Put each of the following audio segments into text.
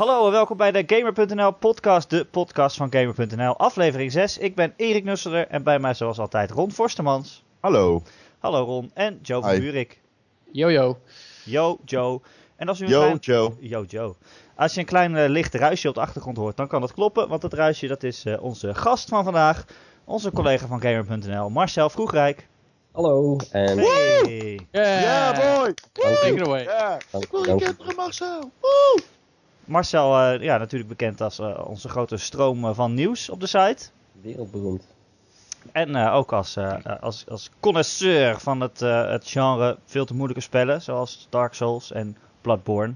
hallo en welkom bij de Gamer.nl podcast, de podcast van Gamer.nl, aflevering 6. Ik ben Erik Nusseler en bij mij zoals altijd Ron Forstemans. Hallo. Hallo Ron en Joe van. Buurik. Yo yo. Yo Joe. En als u een Yo, klein... Joe. Yo Joe. Als je een klein eh, licht ruisje op de achtergrond hoort, dan kan dat kloppen, want dat ruisje dat is eh, onze gast van vandaag, onze collega van Gamer.nl, Marcel Vroegrijk. Hallo. En Hey. Yeah. Ja, boy. dank Take it away. Dank, Ik wil je u. Marcel. Eh, ja, natuurlijk bekend als eh, onze grote stroom eh, van nieuws op de site. Wereldberoemd. En eh, ook als, als, als connoisseur van het, eh, het genre veel te moeilijke spellen, zoals Dark Souls en Bloodborne.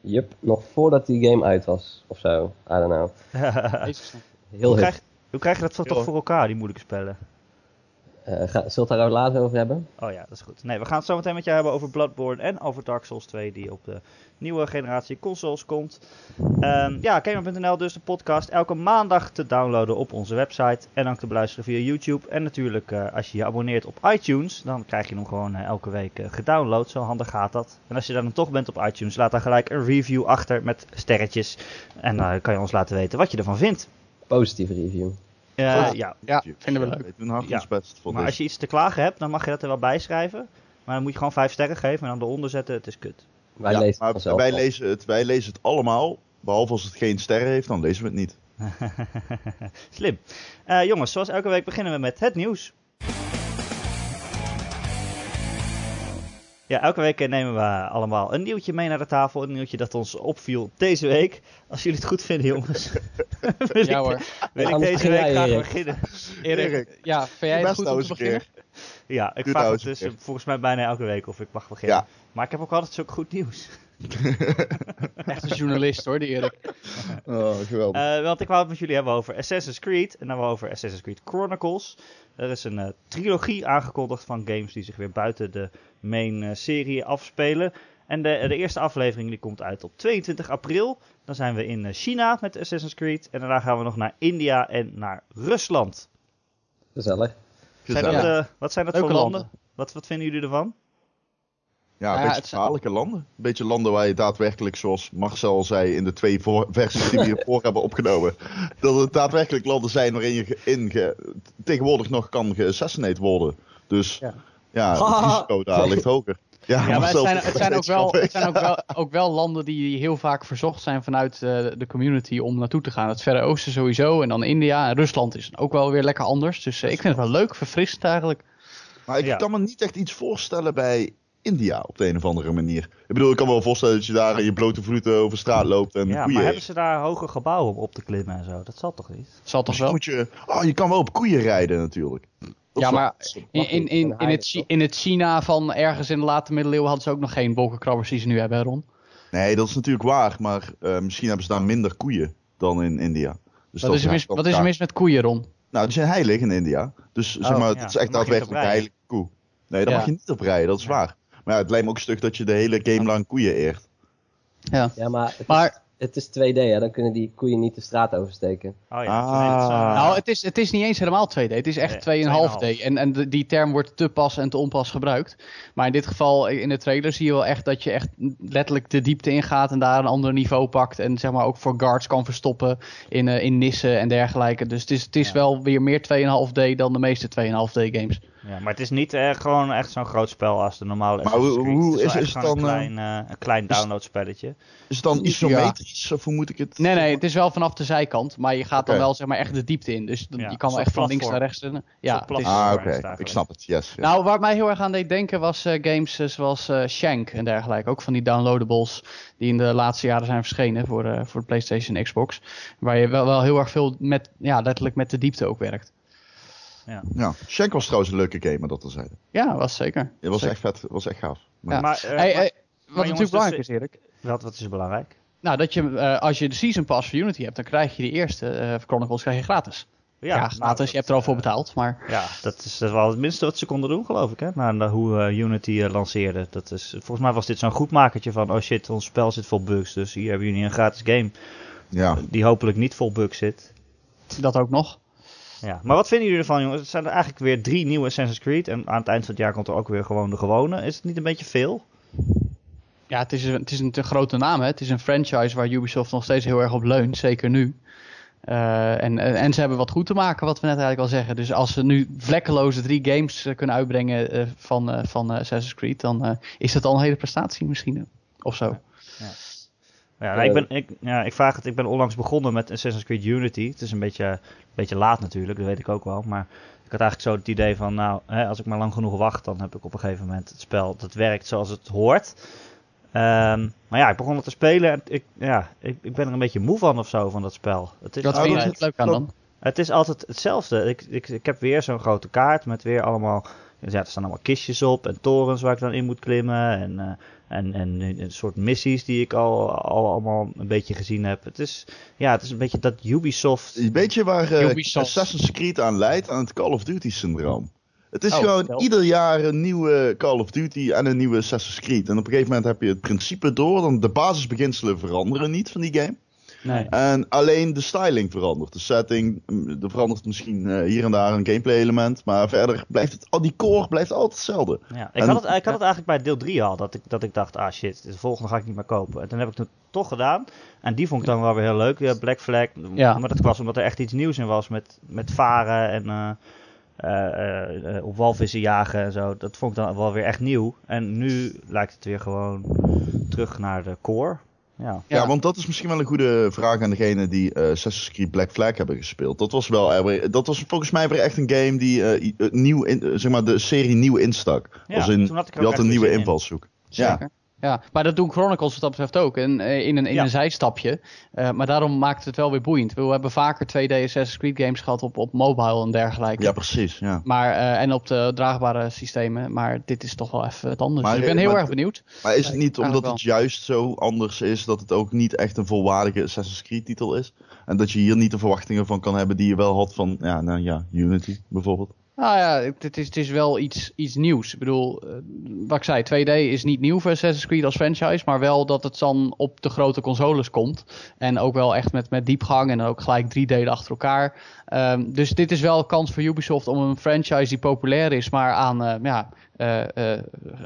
Yup, nog voordat die game uit was. Of zo. I don't know. Heel hoe, hip. krijg, hoe krijg je dat toch voor elkaar, die moeilijke spellen? Eh, ga, zult daar ook later over hebben? Oh ja, dat is goed. Nee, we gaan het zo meteen met jou hebben over Bloodborne en over Dark Souls 2, die op de nieuwe generatie consoles komt. Ehm, ja, Gamer.nl dus de podcast elke maandag te downloaden op onze website en ook te beluisteren via YouTube. En natuurlijk, eh, als je je abonneert op iTunes, dan krijg je hem gewoon eh, elke week eh, gedownload. Zo handig gaat dat. En als je dan toch bent op iTunes, laat dan gelijk een review achter met sterretjes. En dan kan je ons laten weten wat je ervan vindt. Positieve review. Eh, Ja. ja, Ja, vinden we leuk. We doen hard Ja. ons best voor maar deze. als je iets te klagen hebt, dan mag je dat er wel bij schrijven. Maar dan moet je gewoon vijf sterren geven en dan eronder zetten, het is kut. Wij Ja, lezen het wij, lezen het, wij lezen het allemaal. Behalve als het geen sterren heeft, dan lezen we het niet. Slim. Eh, jongens, zoals elke week beginnen we met het nieuws. Ja, elke week eh, nemen we allemaal een nieuwtje mee naar de tafel. Een nieuwtje dat ons opviel deze week. Als jullie het goed vinden, jongens. wil Ja ik, hoor. wil ik deze week graag Erik. beginnen. Erik, Erik, ja, vind jij het goed nou om eens te beginnen? Ja, ik Doe vraag nou het dus volgens mij bijna elke week of ik mag beginnen. Ja. Maar ik heb ook altijd zo'n goed nieuws. Echt een journalist hoor, die Erik. Oh, geweldig. Eh, want ik wou het met jullie hebben over Assassin's Creed. En dan wel over Assassin's Creed Chronicles. Er is een eh, trilogie aangekondigd van games die zich weer buiten de main eh, serie afspelen. En de, de eerste aflevering die komt uit op 22 april. Dan zijn we in eh, China met Assassin's Creed. En daarna gaan we nog naar India en naar Rusland. Gezellig. Zijn Gezellig. dat, eh, wat zijn dat Leuke voor landen? landen. Wat, wat vinden jullie ervan? Ja, een Ja, beetje zijn- gevaarlijke landen. Een beetje landen waar je daadwerkelijk, zoals Marcel zei in de twee voor- versies die we hiervoor hebben opgenomen, dat het daadwerkelijk landen zijn waarin je in ge- tegenwoordig nog kan geassassinate worden. Dus Ja. ja, het risico daar ligt hoger. Ja, Ja, maar het zijn, het zijn, ook, wel, het zijn ook, wel, ook wel landen die heel vaak verzocht zijn vanuit eh, de community om naartoe te gaan. Het Verre Oosten sowieso en dan India. En Rusland is ook wel weer lekker anders. Dus eh, ik vind het wel leuk, verfrissend eigenlijk. Maar ik Ja. kan me niet echt iets voorstellen bij India op de een of andere manier. Ik bedoel, ik kan me wel voorstellen dat je daar in je blote voeten over straat loopt en Ja, koeien maar hebben ze daar hoge gebouwen om op te klimmen en zo? Dat zal toch niet? Zal toch Misschien wel? moet je... Oh, je kan wel op koeien rijden natuurlijk. Dat Ja, maar in, in, in, in, het, in het China van ergens in de late middeleeuwen hadden ze ook nog geen wolkenkrabbers die ze nu hebben, Ron. Nee, dat is natuurlijk waar, maar eh, misschien hebben ze daar minder koeien dan in India. Dus Wat dat is, er mis, wat is er mis met koeien, Ron? Nou, die zijn heilig in India. Dus zeg Oh, maar, ja, het is echt daadwerkelijk een heilige koe. Nee, daar Ja. mag je niet op rijden, dat is Ja. waar. Maar ja, het lijkt me ook stuk dat je de hele game lang koeien eert. Ja. Ja, maar het, Maar- is, het is 2D, hè. Dan kunnen die koeien niet de straat oversteken. Oh ja, Ah. zo- Nou, het is, het is niet eens helemaal 2D. Het is echt Nee, 2,5D. En, en de- die term wordt te pas en te onpas gebruikt. Maar in dit geval, in de trailer zie je wel echt dat je echt letterlijk de diepte ingaat en daar een ander niveau pakt. En zeg maar ook voor guards kan verstoppen in, eh, in nissen en dergelijke. Dus het is, het is Ja. wel weer meer 2,5D dan de meeste 2,5D games. Ja, maar het is niet eh, gewoon echt zo'n groot spel als de normale Maar hoe- hoe het is, het dan, een klein, eh, een klein downloadspelletje. Is het dan Ja. isometrisch, of hoe moet ik het... Nee, nee, het is wel vanaf de zijkant. Maar je gaat dan wel zeg maar echt de diepte in. Dus dan- Ja, je kan wel echt van links naar rechts. Ja, het is-. Ah, oké. Ik snap het, yes. ja. Nou, waar het mij heel erg aan deed denken was eh, games eh, zoals eh, Shank en dergelijke. Ook van die downloadables die in de laatste jaren zijn verschenen voor, eh, voor de PlayStation en Xbox. Waar je wel, wel heel erg veel met, ja, letterlijk met de diepte ook werkt. Ja. Shank was trouwens een leuke game, maar dat terzijde. Ja, was zeker. Het was Zeker. echt vet, het was echt gaaf. Maar- Ja. Maar, eh, Hey, maar- wat natuurlijk belangrijk is, Erik. wat, wat is belangrijk? Nou, dat je, eh, als je de Season Pass voor Unity hebt, dan krijg je die eerste eh Chronicles krijg je gratis. Ja, gratis, dat, je hebt er al voor betaald. Maar Ja, dat is, dat wel het minste wat ze konden doen, geloof ik, hè? Na hoe eh, Unity lanceerde. Dat is, volgens mij was dit zo'n goed makertje van, oh shit, ons spel zit vol bugs, dus hier hebben jullie een gratis game ja. die hopelijk niet vol bugs zit. dat ook nog. Ja, maar wat vinden jullie ervan, jongens? Het zijn er eigenlijk weer drie nieuwe Assassin's Creed en aan het eind van het jaar komt er ook weer gewoon de gewone. Is het niet een beetje veel? Ja, het is, een, het is een te grote naam. Hè? Het is een franchise waar Ubisoft nog steeds heel erg op leunt. Zeker nu. Uh, en, en ze hebben wat goed te maken, wat we net eigenlijk al zeggen. Dus als ze nu vlekkeloze drie games uh, kunnen uitbrengen uh, van, van Assassin's Creed, dan is dat al een hele prestatie misschien. Of zo. Ja. Ja, nou, ik, ben, ik, ja, ik vraag het. Ik ben onlangs begonnen met Assassin's Creed Unity. Het is een beetje, een beetje laat natuurlijk, dat weet ik ook wel. Maar ik had eigenlijk zo het idee van, nou, hè, als ik maar lang genoeg wacht, dan heb ik op een gegeven moment het spel dat werkt zoals het hoort. Um, maar ja, ik begon het te spelen en ik, ja, ik, ik ben er een beetje moe van of zo, van dat spel. Het is Wat vind je het leuk aan dan? Het is altijd hetzelfde. Ik, ik, ik heb weer zo'n grote kaart met weer allemaal... Ja, er staan allemaal kistjes op en torens waar ik dan in moet klimmen. En, uh, en, en een soort missies die ik al, al allemaal een beetje gezien heb. Het is, ja, het is een beetje dat Ubisoft... Een beetje waar uh, Ubisoft. Assassin's Creed aan leidt, aan het Call of Duty syndroom. Het is oh, gewoon ieder jaar een nieuwe Call of Duty en een nieuwe Assassin's Creed. En op een gegeven moment heb je het principe door. Dan de basisbeginselen veranderen niet van die game. Nee. En alleen de styling verandert. De setting, er verandert misschien uh, hier en daar een gameplay element. Maar verder blijft het, al die core blijft altijd hetzelfde. Ja, ik, had het, ik had het eigenlijk bij deel 3 al. Dat ik, dat ik dacht, ah shit, de volgende ga ik niet meer kopen. En toen heb ik het toch gedaan. En die vond ik dan wel weer heel leuk. Ja, Black Flag. Ja. Maar dat was omdat er echt iets nieuws in was met, met varen en... Uh, uh, uh, op walvissen jagen en zo. Dat vond ik dan wel weer echt nieuw. En nu lijkt het weer gewoon terug naar de core. Ja. ja, want dat is misschien wel een goede vraag aan degene die uh, Assassin's Creed Black Flag hebben gespeeld. Dat was wel, dat was volgens mij weer echt een game die uh, nieuw in, zeg maar de serie nieuw instak. Ja, Als in, had die had een nieuwe invalshoek. Ja. Ja, maar dat doen Chronicles wat dat betreft ook. En, in een, in een zijstapje. Uh, maar daarom maakt het wel weer boeiend. We hebben vaker 2D Assassin's Creed games gehad op, op mobile en dergelijke. Ja, precies. Ja. Maar, uh, en op de draagbare systemen. Maar dit is toch wel even wat anders. Maar, dus ik ben heel maar, erg benieuwd. Maar is het niet omdat het juist zo anders is... dat het ook niet echt een volwaardige Assassin's Creed titel is? En dat je hier niet de verwachtingen van kan hebben... die je wel had van, ja, nou ja, Unity bijvoorbeeld? Nou ja, het is, het is wel iets, iets nieuws. Ik bedoel, uh, wat ik zei, 2D is niet nieuw voor Assassin's Creed als franchise, maar wel dat het dan op de grote consoles komt. En ook wel echt met, met diepgang en ook gelijk drie delen achter elkaar. Um, dus dit is wel een kans voor Ubisoft om een franchise die populair is, maar aan uh, ja, uh,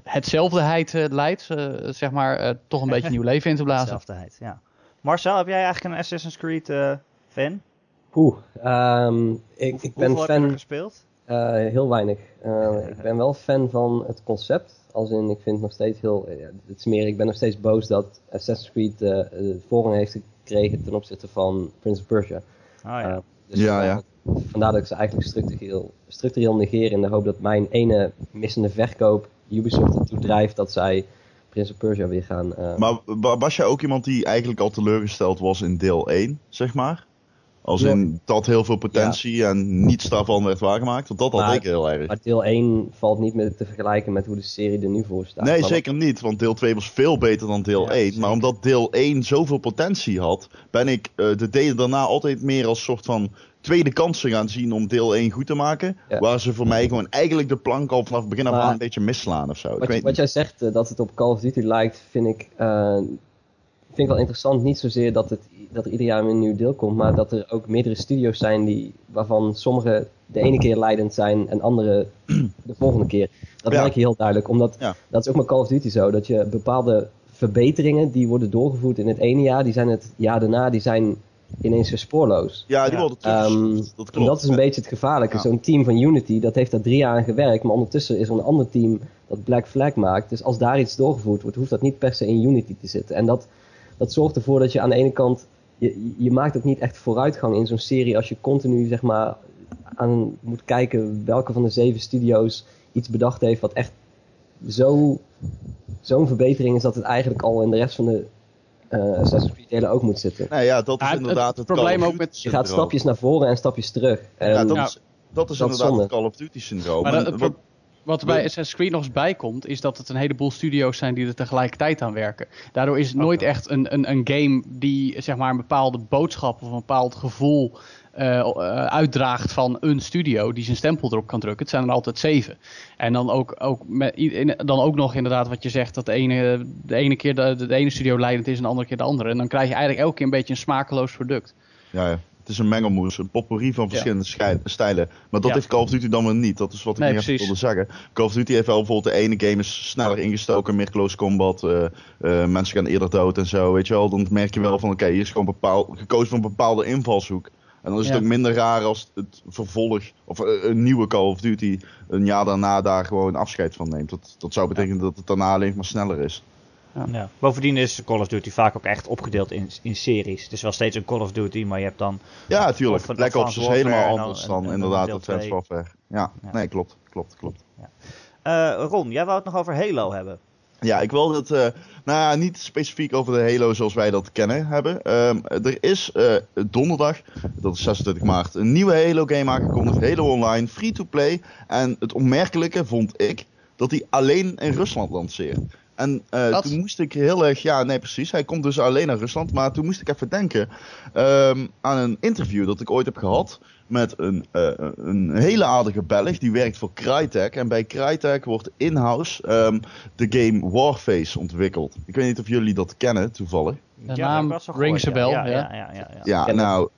hetzelfdeheid leidt, zeg maar, toch een beetje nieuw leven in te blazen. Hetzelfdeheid, ja. Marcel, heb jij eigenlijk een Assassin's Creed fan? Oeh, um, ik, ik ben fan. Heb je gespeeld? Uh, heel weinig. Uh, ik ben wel fan van het concept. Als in, ik vind het nog steeds heel... Uh, het is meer, ik ben nog steeds boos dat Assassin's Creed de voorrang heeft gekregen ten opzichte van Prince of Persia. Ah, ja. dus ja, ja. Vandaar dat ik ze eigenlijk structureel, structureel negeer in de hoop dat mijn ene missende verkoop Ubisoft ertoe drijft dat zij Prince of Persia weer gaan... Maar was jij ook iemand die eigenlijk al teleurgesteld was in deel 1, zeg maar? Als in dat heel veel potentie en niets daarvan werd waargemaakt. Want dat had ik heel erg. Maar deel 1 valt niet meer te vergelijken met hoe de serie er nu voor staat. Nee, zeker niet. Want deel 2 was veel beter dan deel 1. Maar omdat deel 1 zoveel potentie had, ben ik uh, de delen daarna altijd meer als soort van tweede kansen gaan zien om deel 1 goed te maken. Waar ze voor mij gewoon eigenlijk de plank al vanaf het begin af aan een beetje misslaan of zo. Wat, wat jij zegt, uh, dat het op Call of Duty lijkt, vind ik, uh, vind ik wel interessant. Niet zozeer dat het dat er ieder jaar een nieuw deel komt, maar dat er ook meerdere studio's zijn die, waarvan sommige de ene keer leidend zijn en andere de volgende keer. Dat ja. merk je heel duidelijk, omdat dat is ook met Call of Duty zo, dat je bepaalde verbeteringen die worden doorgevoerd in het ene jaar, die zijn het jaar daarna, die zijn ineens weer spoorloos. Ja, die worden terug. Um, dat klopt. En dat is een beetje het gevaarlijke. Zo'n team van Unity, dat heeft daar drie jaar aan gewerkt, maar ondertussen is er een ander team dat Black Flag maakt. Dus als daar iets doorgevoerd wordt, hoeft dat niet per se in Unity te zitten. En dat, dat zorgt ervoor dat je aan de ene kant je, je maakt ook niet echt vooruitgang in zo'n serie als je continu zeg maar aan moet kijken welke van de zeven studio's iets bedacht heeft wat echt zo zo'n verbetering is dat het eigenlijk al in de rest van de uh, Assassin's Creed delen ook moet zitten. Nou ja, dat is inderdaad het, het probleem ook met... Je gaat stapjes naar voren en stapjes terug. En ja, dat is, dat is inderdaad het Call of Duty syndroom. Maar wat er bij Assassin's Creed nog eens bij komt, is dat het een heleboel studio's zijn die er tegelijkertijd aan werken. Daardoor is het nooit echt een, een, een game die zeg maar, een bepaalde boodschap of een bepaald gevoel uh, uitdraagt van een studio die zijn stempel erop kan drukken. Het zijn er altijd zeven. En dan ook, ook, met, in, dan ook nog inderdaad wat je zegt, dat de ene, de ene keer de, de ene studio leidend is en de andere keer de andere. En dan krijg je eigenlijk elke keer een beetje een smakeloos product. Ja, ja. Het is een mengelmoes, een potpourri van verschillende stijlen. Maar dat heeft Call of Duty dan weer niet. Dat is wat ik Nee, niet wilde zeggen. Call of Duty heeft wel bijvoorbeeld de ene game is sneller ingestoken, meer close combat. eh, mensen gaan eerder dood en zo, weet je wel. Dan merk je wel van, oké, hier is gewoon bepaald, gekozen voor een bepaalde invalshoek. En dan is het Ja. ook minder raar als het vervolg, of eh, een nieuwe Call of Duty, een jaar daarna daar gewoon afscheid van neemt. Dat, dat zou betekenen dat het daarna alleen maar sneller is. Ja. Bovendien is Call of Duty vaak ook echt opgedeeld in, in series. Het is wel steeds een Call of Duty, maar je hebt dan... Ja, tuurlijk. Black Ops is helemaal anders en- dan en inderdaad Advanced. Warfare. Ja, Ja. nee, klopt, klopt, klopt. Eh, Ron, jij wou het nog over Halo hebben. Ja, ik wil het, eh, nou ja, niet specifiek over de Halo zoals wij dat kennen hebben. Ehm, er is eh, donderdag, dat is 26 maart, een nieuwe Halo game aangekondigd. Halo Online, free to play. En het opmerkelijke vond ik dat hij alleen in Rusland lanceert. En eh, toen moest ik heel erg, ja nee precies, hij komt dus alleen naar Rusland. Maar toen moest ik even denken ehm, aan een interview dat ik ooit heb gehad met een, eh, een hele aardige Belg. Die werkt voor Crytek. En bij Crytek wordt in-house ehm, de game Warface ontwikkeld. Ik weet niet of jullie dat kennen toevallig. De Ja, naam al rings a ja. bell, Ja, ja. ja, ja, ja, ja. Ja, nou,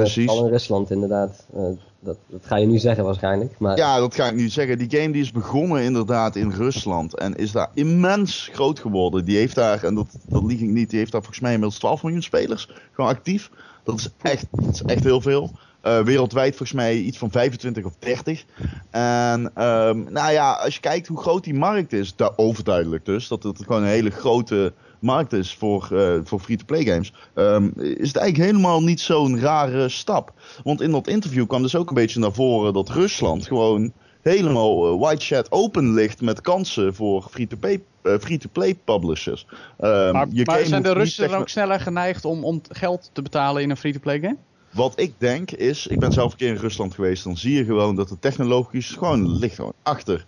Precies. vooral in Rusland inderdaad. Eh, dat, dat ga je nu zeggen waarschijnlijk. Maar ja, dat ga ik nu zeggen. Die game die is begonnen inderdaad in Rusland. En is daar immens groot geworden. Die heeft daar, en dat, dat lieg ik niet, die heeft daar volgens mij inmiddels 12 miljoen spelers. Gewoon actief. Dat is echt, dat is echt heel veel. Eh, wereldwijd volgens mij iets van 25 of 30. En ehm, nou ja, als je kijkt hoe groot die markt is, daar overduidelijk dus, dat het gewoon een hele grote markt is voor, eh, voor free-to-play games, ehm, is het eigenlijk helemaal niet zo'n rare stap. Want in dat interview kwam dus ook een beetje naar voren dat Rusland gewoon helemaal eh, white chat open ligt met kansen voor free-to-play eh, free-to-play publishers. Ehm, Maar, maar zijn de Russen dan ook sneller geneigd om, om geld te betalen in een free-to-play game? Wat ik denk is, ik ben zelf een keer in Rusland geweest, dan zie je gewoon dat de technologisch gewoon ligt gewoon achter.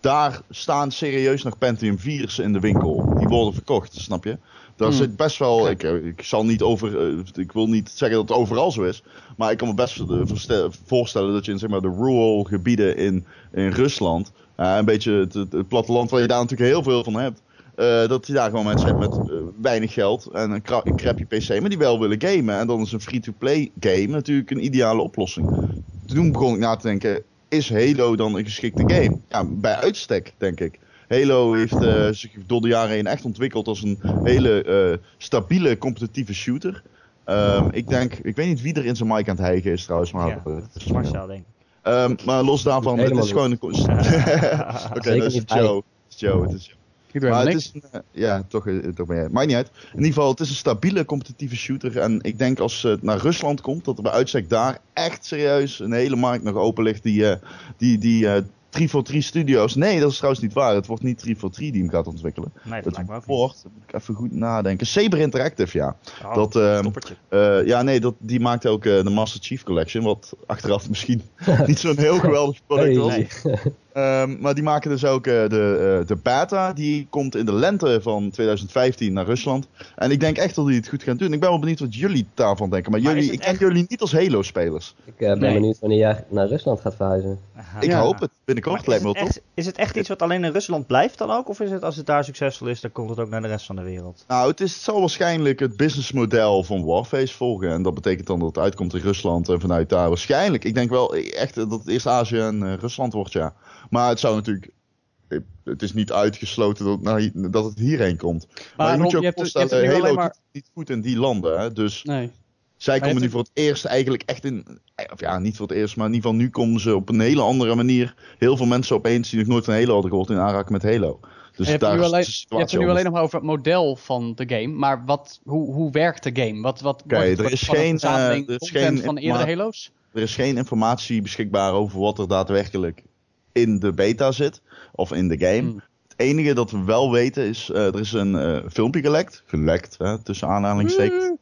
Daar staan serieus nog Pentium 4's in de winkel. Die worden verkocht, snap je? Daar Hmm. zit best wel, ik, eh, ik zal niet over, eh, ik wil niet zeggen dat het overal zo is, maar ik kan me best voorste- voorstellen dat je in zeg maar de rural gebieden in, in Rusland, eh, een beetje het, platteland waar je daar natuurlijk heel veel van hebt, dat je daar gewoon mensen hebt met weinig geld en een, een crappy PC, maar die wel willen gamen. En dan is een free-to-play game natuurlijk een ideale oplossing. Toen begon ik na te denken, is Halo dan een geschikte game? Ja, bij uitstek, denk ik. Halo heeft eh, zich door de jaren heen echt ontwikkeld als een hele eh, stabiele competitieve shooter. Ehm, ik denk, ik weet niet wie er in zijn mic aan het hijgen is trouwens, maar... Ja, dat is Marcel, denk ik. Ehm, maar los daarvan, het Helemaal is gewoon een... Oké, dat is niet Joe. Het is Joe, het is Joe. Ik doe Maar het niks. is een, eh, ja, toch, eh, toch ben jij. Maakt niet uit. In ieder geval, het is een stabiele competitieve shooter. En ik denk als het naar Rusland komt, dat er bij uitstek daar echt serieus een hele markt nog open ligt. Die, eh, die, die eh 343 Studios. Nee, dat is trouwens niet waar. Het wordt niet 343 die hem gaat ontwikkelen. Nee, dat Het lijkt me ook niet. wordt, moet ik even goed nadenken. Saber Interactive, ja. Oh, dat, ehm. Eh, ja, nee, dat, die maakt ook eh, de Master Chief Collection. Wat achteraf misschien niet zo'n heel geweldig product Hey. was. Nee. Ehm, maar die maken dus ook eh, de, eh, de beta. Die komt in de lente van 2015 naar Rusland. En ik denk echt dat die het goed gaan doen. Ik ben wel benieuwd wat jullie daarvan denken. Maar, Maar jullie, ik ken jullie niet als Halo-spelers. ik eh, ben Nee. benieuwd wanneer jij naar Rusland gaat verhuizen. Aha. Ik Ja. hoop het. Binnenkort is, lijkt me het wel echt, is het echt iets wat alleen in Rusland blijft dan ook? Of is het als het daar succesvol is, dan komt het ook naar de rest van de wereld? Nou, het, is, het zal waarschijnlijk het businessmodel van Warface volgen. En dat betekent dan dat het uitkomt in Rusland en vanuit daar waarschijnlijk. Ik denk wel echt dat het eerst Azië en eh, Rusland wordt, ja. Maar het zou natuurlijk. Het is niet uitgesloten dat, hier- dat het hierheen komt. Maar, je moet je ook hebt- Halo maar- doet niet goed in die landen. Hè? Dus Nee. zij komen nu voor het eerst eigenlijk echt in. Of ja, niet voor het eerst, maar in ieder geval nu komen ze op een hele andere manier. Heel veel mensen opeens die nog nooit van Halo hadden gehoord in aanraking met Halo. Dus je hebt, daar nu is alleen, je hebt het nu alleen nog maar over het model van de game. Maar wat, hoe, hoe werkt de game? Wat, wat wordt- er is geen, eh, er is geen van eerdere informa- Halo's? Er is geen informatie beschikbaar over wat er daadwerkelijk in de beta zit. Of in de game. Hmm. Het enige dat we wel weten is, eh, er is een eh, filmpje gelekt. Gelekt, hè, tussen aanhalingstekens.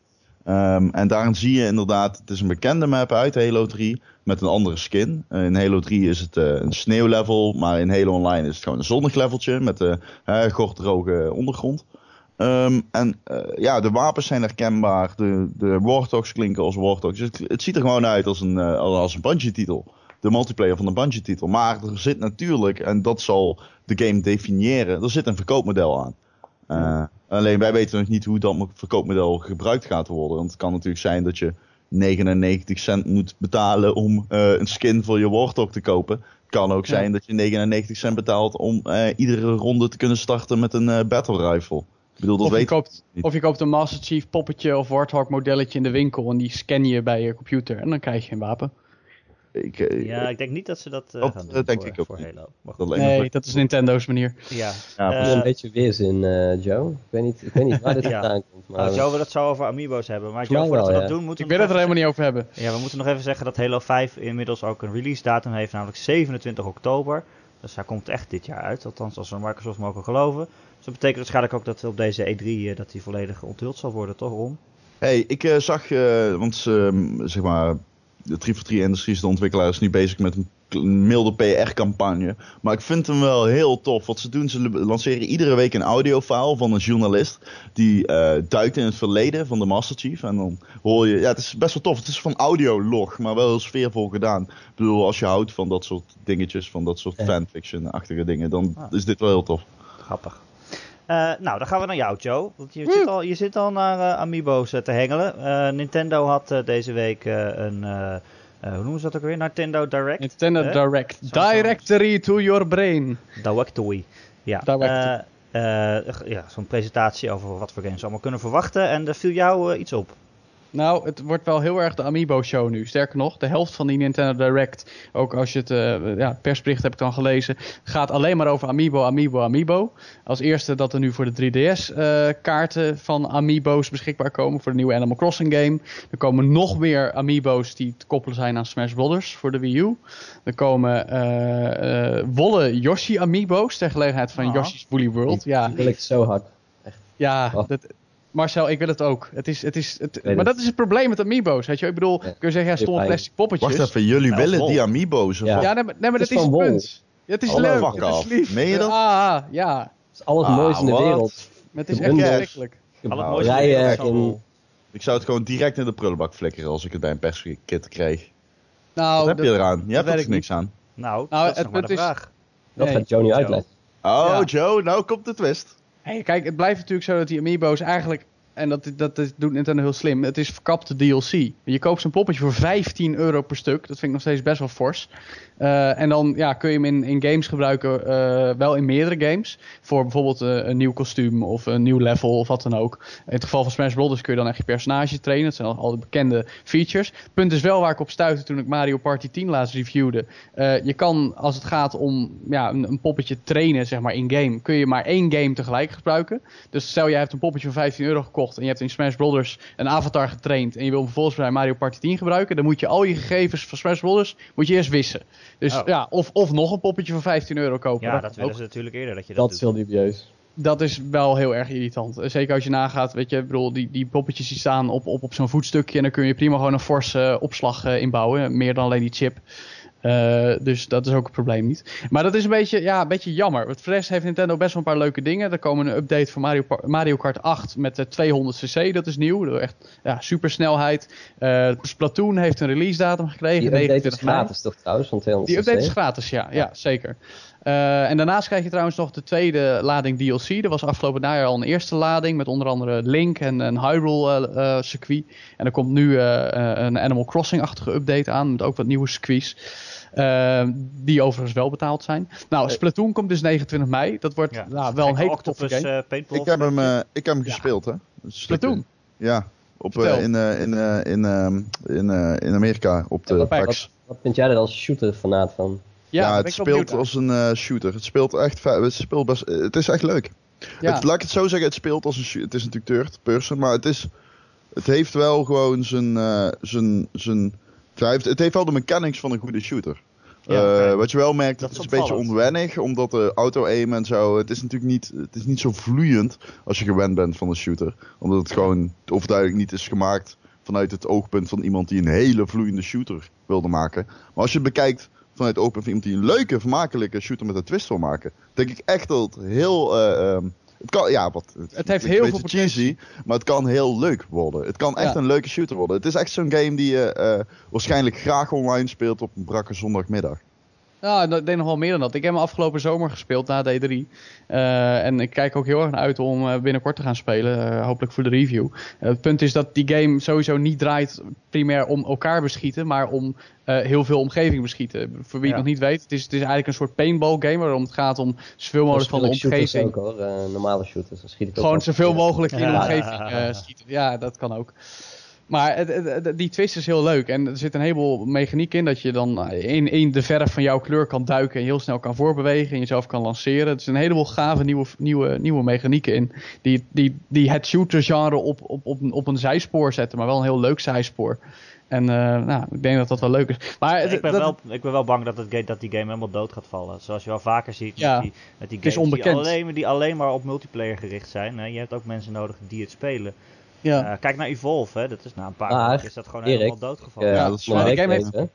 Ehm, en daarin zie je inderdaad, het is een bekende map uit Halo 3 met een andere skin. Eh, in Halo 3 is het een sneeuwlevel, maar in Halo Online is het gewoon een zonnig leveltje met de uh, gorddroge ondergrond. Ehm, en ja, de wapens zijn herkenbaar, de, de Warthogs klinken als Warthogs. Het, het ziet er gewoon uit als een, als een Bungie-titel. De multiplayer van een Bungie-titel. Maar er zit natuurlijk, en dat zal de game definiëren, er zit een verkoopmodel aan. Eh, alleen wij weten nog niet hoe dat verkoopmodel gebruikt gaat worden. Want het kan natuurlijk zijn dat je 99 cent moet betalen om eh, een skin voor je Warthog te kopen. Kan ook Ja. zijn dat je 99 cent betaalt om eh, iedere ronde te kunnen starten met een battle rifle. Ik bedoel, dat Of je, weet koopt, of je koopt een Master Chief poppetje of Warthog modelletje in de winkel en die scan je bij je computer en dan krijg je een wapen. Ik. eh, Ja, ik denk niet dat ze dat eh, Dat, gaan eh, doen denk voor, ik ook voor. Halo. Dat Nee, dat is Nintendo's manier. Ja. Ja, een beetje weerzin, eh Joe. Ik weet, niet, ik weet niet waar dit Ja. vandaan komt. Maar, Nou, Joe wil het zo over Amiibo's hebben. Maar Joe, voordat we dat ja. doen, moeten Ik we wil het er helemaal niet over hebben. Ja, we moeten nog even zeggen dat Halo 5 inmiddels ook een release datum heeft, namelijk 27 oktober. Dus hij komt echt dit jaar uit, althans als we Microsoft mogen geloven. Dus dat betekent waarschijnlijk ook dat op deze E3 eh, dat hij volledig onthuld zal worden, toch Ron? Hey, ik zag, eh, want ehm, zeg maar, de 343 Industries, de ontwikkelaar, is nu bezig met een milde PR-campagne. Maar ik vind hem wel heel tof. Wat ze doen, ze lanceren iedere week een audiofile van een journalist. Die eh, duikt in het verleden van de Master Chief. En dan hoor je, ja, het is best wel tof. Het is van audiolog, maar wel heel sfeervol gedaan. Ik bedoel, als je houdt van dat soort dingetjes, van dat soort fanfiction-achtige dingen, dan Ah. is dit wel heel tof. Grappig. Eh, nou, dan gaan we naar jou, Joe. Want je, zit al, je zit al naar eh, Amiibo's eh, te hengelen. Eh, Nintendo had deze week een, eh, eh, hoe noemen ze dat ook weer? Nintendo Direct. Nintendo? Direct. Directory to your brain. Directory. Ja, Directory. eh, eh, ja zo'n presentatie over wat voor games we allemaal kunnen verwachten. En er viel jou iets op. Nou, het wordt wel heel erg de Amiibo-show nu. Sterker nog, de helft van die Nintendo Direct, ook als je het eh, ja, persbericht heb ik dan gelezen, gaat alleen maar over Amiibo, Amiibo, Amiibo. Als eerste dat er nu voor de 3DS eh, kaarten van Amiibo's beschikbaar komen voor de nieuwe Animal Crossing game. Er komen nog meer Amiibo's die te koppelen zijn aan Smash Brothers voor de Wii U. Er komen eh eh wollen Yoshi Amiibo's ter gelegenheid van Ah. Yoshi's Woolly World. Ja, Die wil ik zo hard. ja, Oh. dat, Marcel, ik wil het ook. Het is, het is, het, maar het. dat is het probleem met Amiibo's. Weet je? Ik bedoel, Ja. kun je zeggen, ja, stomme plastic poppetjes. Wacht even, jullie Ja, willen vol. die Amiibo's? of Ja. nee, maar, nee, maar Het dat is is het punt. Ja, het is Hallo, leuk, het is lief. Meen je dat? Ah, ja. Het is het allermooiste in de Ah, wereld. Maar het is De echt verschrikkelijk. Nou, rijwerk Ik zou het gewoon direct in de prullenbak flikkeren als ik het bij een perskit kreeg. Nou, Wat heb dat- je eraan? Je hebt er ik niks aan. Nou, Nou, dat is het nog maar de punt is- vraag. Dat gaat Joe Joe. uitleggen. Oh. Joe, nou komt de twist. Hey, kijk, het blijft natuurlijk zo dat die Amiibo's eigenlijk... En dat, dat, doet Nintendo heel slim. Het is verkapte DLC. Je koopt zo'n poppetje voor 15 euro per stuk. Dat vind ik nog steeds best wel fors. Eh, en dan ja, kun je hem in, in games gebruiken. eh, wel in meerdere games. Voor bijvoorbeeld eh, een nieuw kostuum of een nieuw level of wat dan ook. In het geval van Smash Bros. kun je dan echt je personage trainen. Dat zijn al, de bekende features. Punt is wel waar ik op stuitte toen ik Mario Party 10 laatst reviewde. Je kan, als het gaat om ja, een, poppetje trainen, zeg maar in-game, kun je maar één game tegelijk gebruiken. Dus stel jij hebt een poppetje van 15 euro gekocht en je hebt in Smash Brothers een avatar getraind en je wil hem vervolgens bij Mario Party 10 gebruiken, dan moet je al je gegevens van Smash Brothers moet je eerst wissen. Dus Oh. ja, of, of nog een poppetje van 15 euro kopen. Ja, Dat willen ook. ze natuurlijk eerder dat je dat, Dat is heel dubieus. Dat is wel heel erg irritant. Eh, Zeker als je nagaat, weet je, ik bedoel, die, die poppetjes die staan op, op, op zo'n voetstukje en dan kun je prima gewoon een forse eh, opslag eh, inbouwen, meer dan alleen die chip. Eh, dus dat is ook het probleem niet. Maar dat is een beetje, ja, een beetje jammer. Want voor de rest heeft Nintendo best wel een paar leuke dingen. Er komen een update voor Mario, Mario Kart 8 met de 200cc. Dat is nieuw. Echt ja, supersnelheid. Eh Splatoon heeft een release datum gekregen. Die update is 29 mei. gratis toch trouwens, van 200 Die update is gratis, ja, ja zeker. Eh, en daarnaast krijg je trouwens nog de tweede lading DLC. Er was afgelopen najaar al een eerste lading met onder andere Link en een Hyrule eh, eh, circuit. En er komt nu een Animal Crossing-achtige update aan met ook wat nieuwe circuits. Eh, die overigens wel betaald zijn. Nou, Splatoon komt dus 29 mei. Dat wordt Ja. nou, wel een hele toffe Octopus, game. eh, Ik heb hem, eh, ik heb hem Ja. gespeeld, hè. Splatoon. Ja, op, eh, in, eh, in, eh, in, ehm, in, eh, in Amerika op de PAX. Wat vind jij er als shooter-fanaat van? Ja, het speelt als een eh, shooter. Het speelt echt het speelt best, eh, het is echt leuk. Ja. Het, laat ik het zo zeggen, het speelt als een shooter. Het is natuurlijk third person, maar het is het heeft wel gewoon zijn eh, zijn zijn het heeft, het heeft wel de mechanics van een goede shooter. Ja, Eh, wat je wel merkt, Dat het is een beetje onwennig, omdat de auto-aim en zo, het is natuurlijk niet, het is niet zo vloeiend als je gewend bent van een shooter. Omdat het gewoon overduidelijk niet is gemaakt vanuit het oogpunt van iemand die een hele vloeiende shooter wilde maken. Maar als je het bekijkt vanuit het oogpunt van iemand die een leuke, vermakelijke shooter met een twist wil maken, denk ik echt dat het heel... eh, ehm, het kan, ja, wat, het, heeft heel veel cheesy, maar het kan heel leuk worden. Het kan echt Ja. een leuke shooter worden. Het is echt zo'n game die je eh, waarschijnlijk graag online speelt op een brakke zondagmiddag. Nou, ik denk nog wel meer dan dat. Ik heb hem afgelopen zomer gespeeld na D3. Uh, en ik kijk ook heel erg naar uit om uh, binnenkort te gaan spelen. Uh, hopelijk voor de review. het punt is dat die game sowieso niet draait primair om elkaar beschieten, maar om heel veel omgeving beschieten. Voor wie ja. het nog niet weet, het is, het is eigenlijk een soort paintball game waarom het gaat om zoveel mogelijk van de omgeving. Ook, hoor. normale shooters, dan schiet ik Gewoon zoveel mogelijk in de omgeving schieten. Ja, dat kan ook. Maar het, het, die twist is heel leuk. En er zit een heleboel mechaniek in. Dat je dan in, in de verf van jouw kleur kan duiken. En heel snel kan voorbewegen. En jezelf kan lanceren. Er zitten een heleboel gave nieuwe, nieuwe, nieuwe mechanieken in. Die, die, die het shooter genre op, op, op, op een zijspoor zetten. Maar wel een heel leuk zijspoor. En uh, nou, ik denk dat dat wel leuk is. Maar ik, ben wel, ik ben wel bang dat, het, dat die game helemaal dood gaat vallen. Zoals je wel vaker ziet ja, met die, met die games die alleen, die alleen maar op multiplayer gericht zijn. Hè. Je hebt ook mensen nodig die het spelen. Ja. Uh, kijk naar Evolve, hè. dat is na een paar jaar is dat gewoon Erik, helemaal doodgevallen. Uh, ja, dat is waar. De game heeft... Er,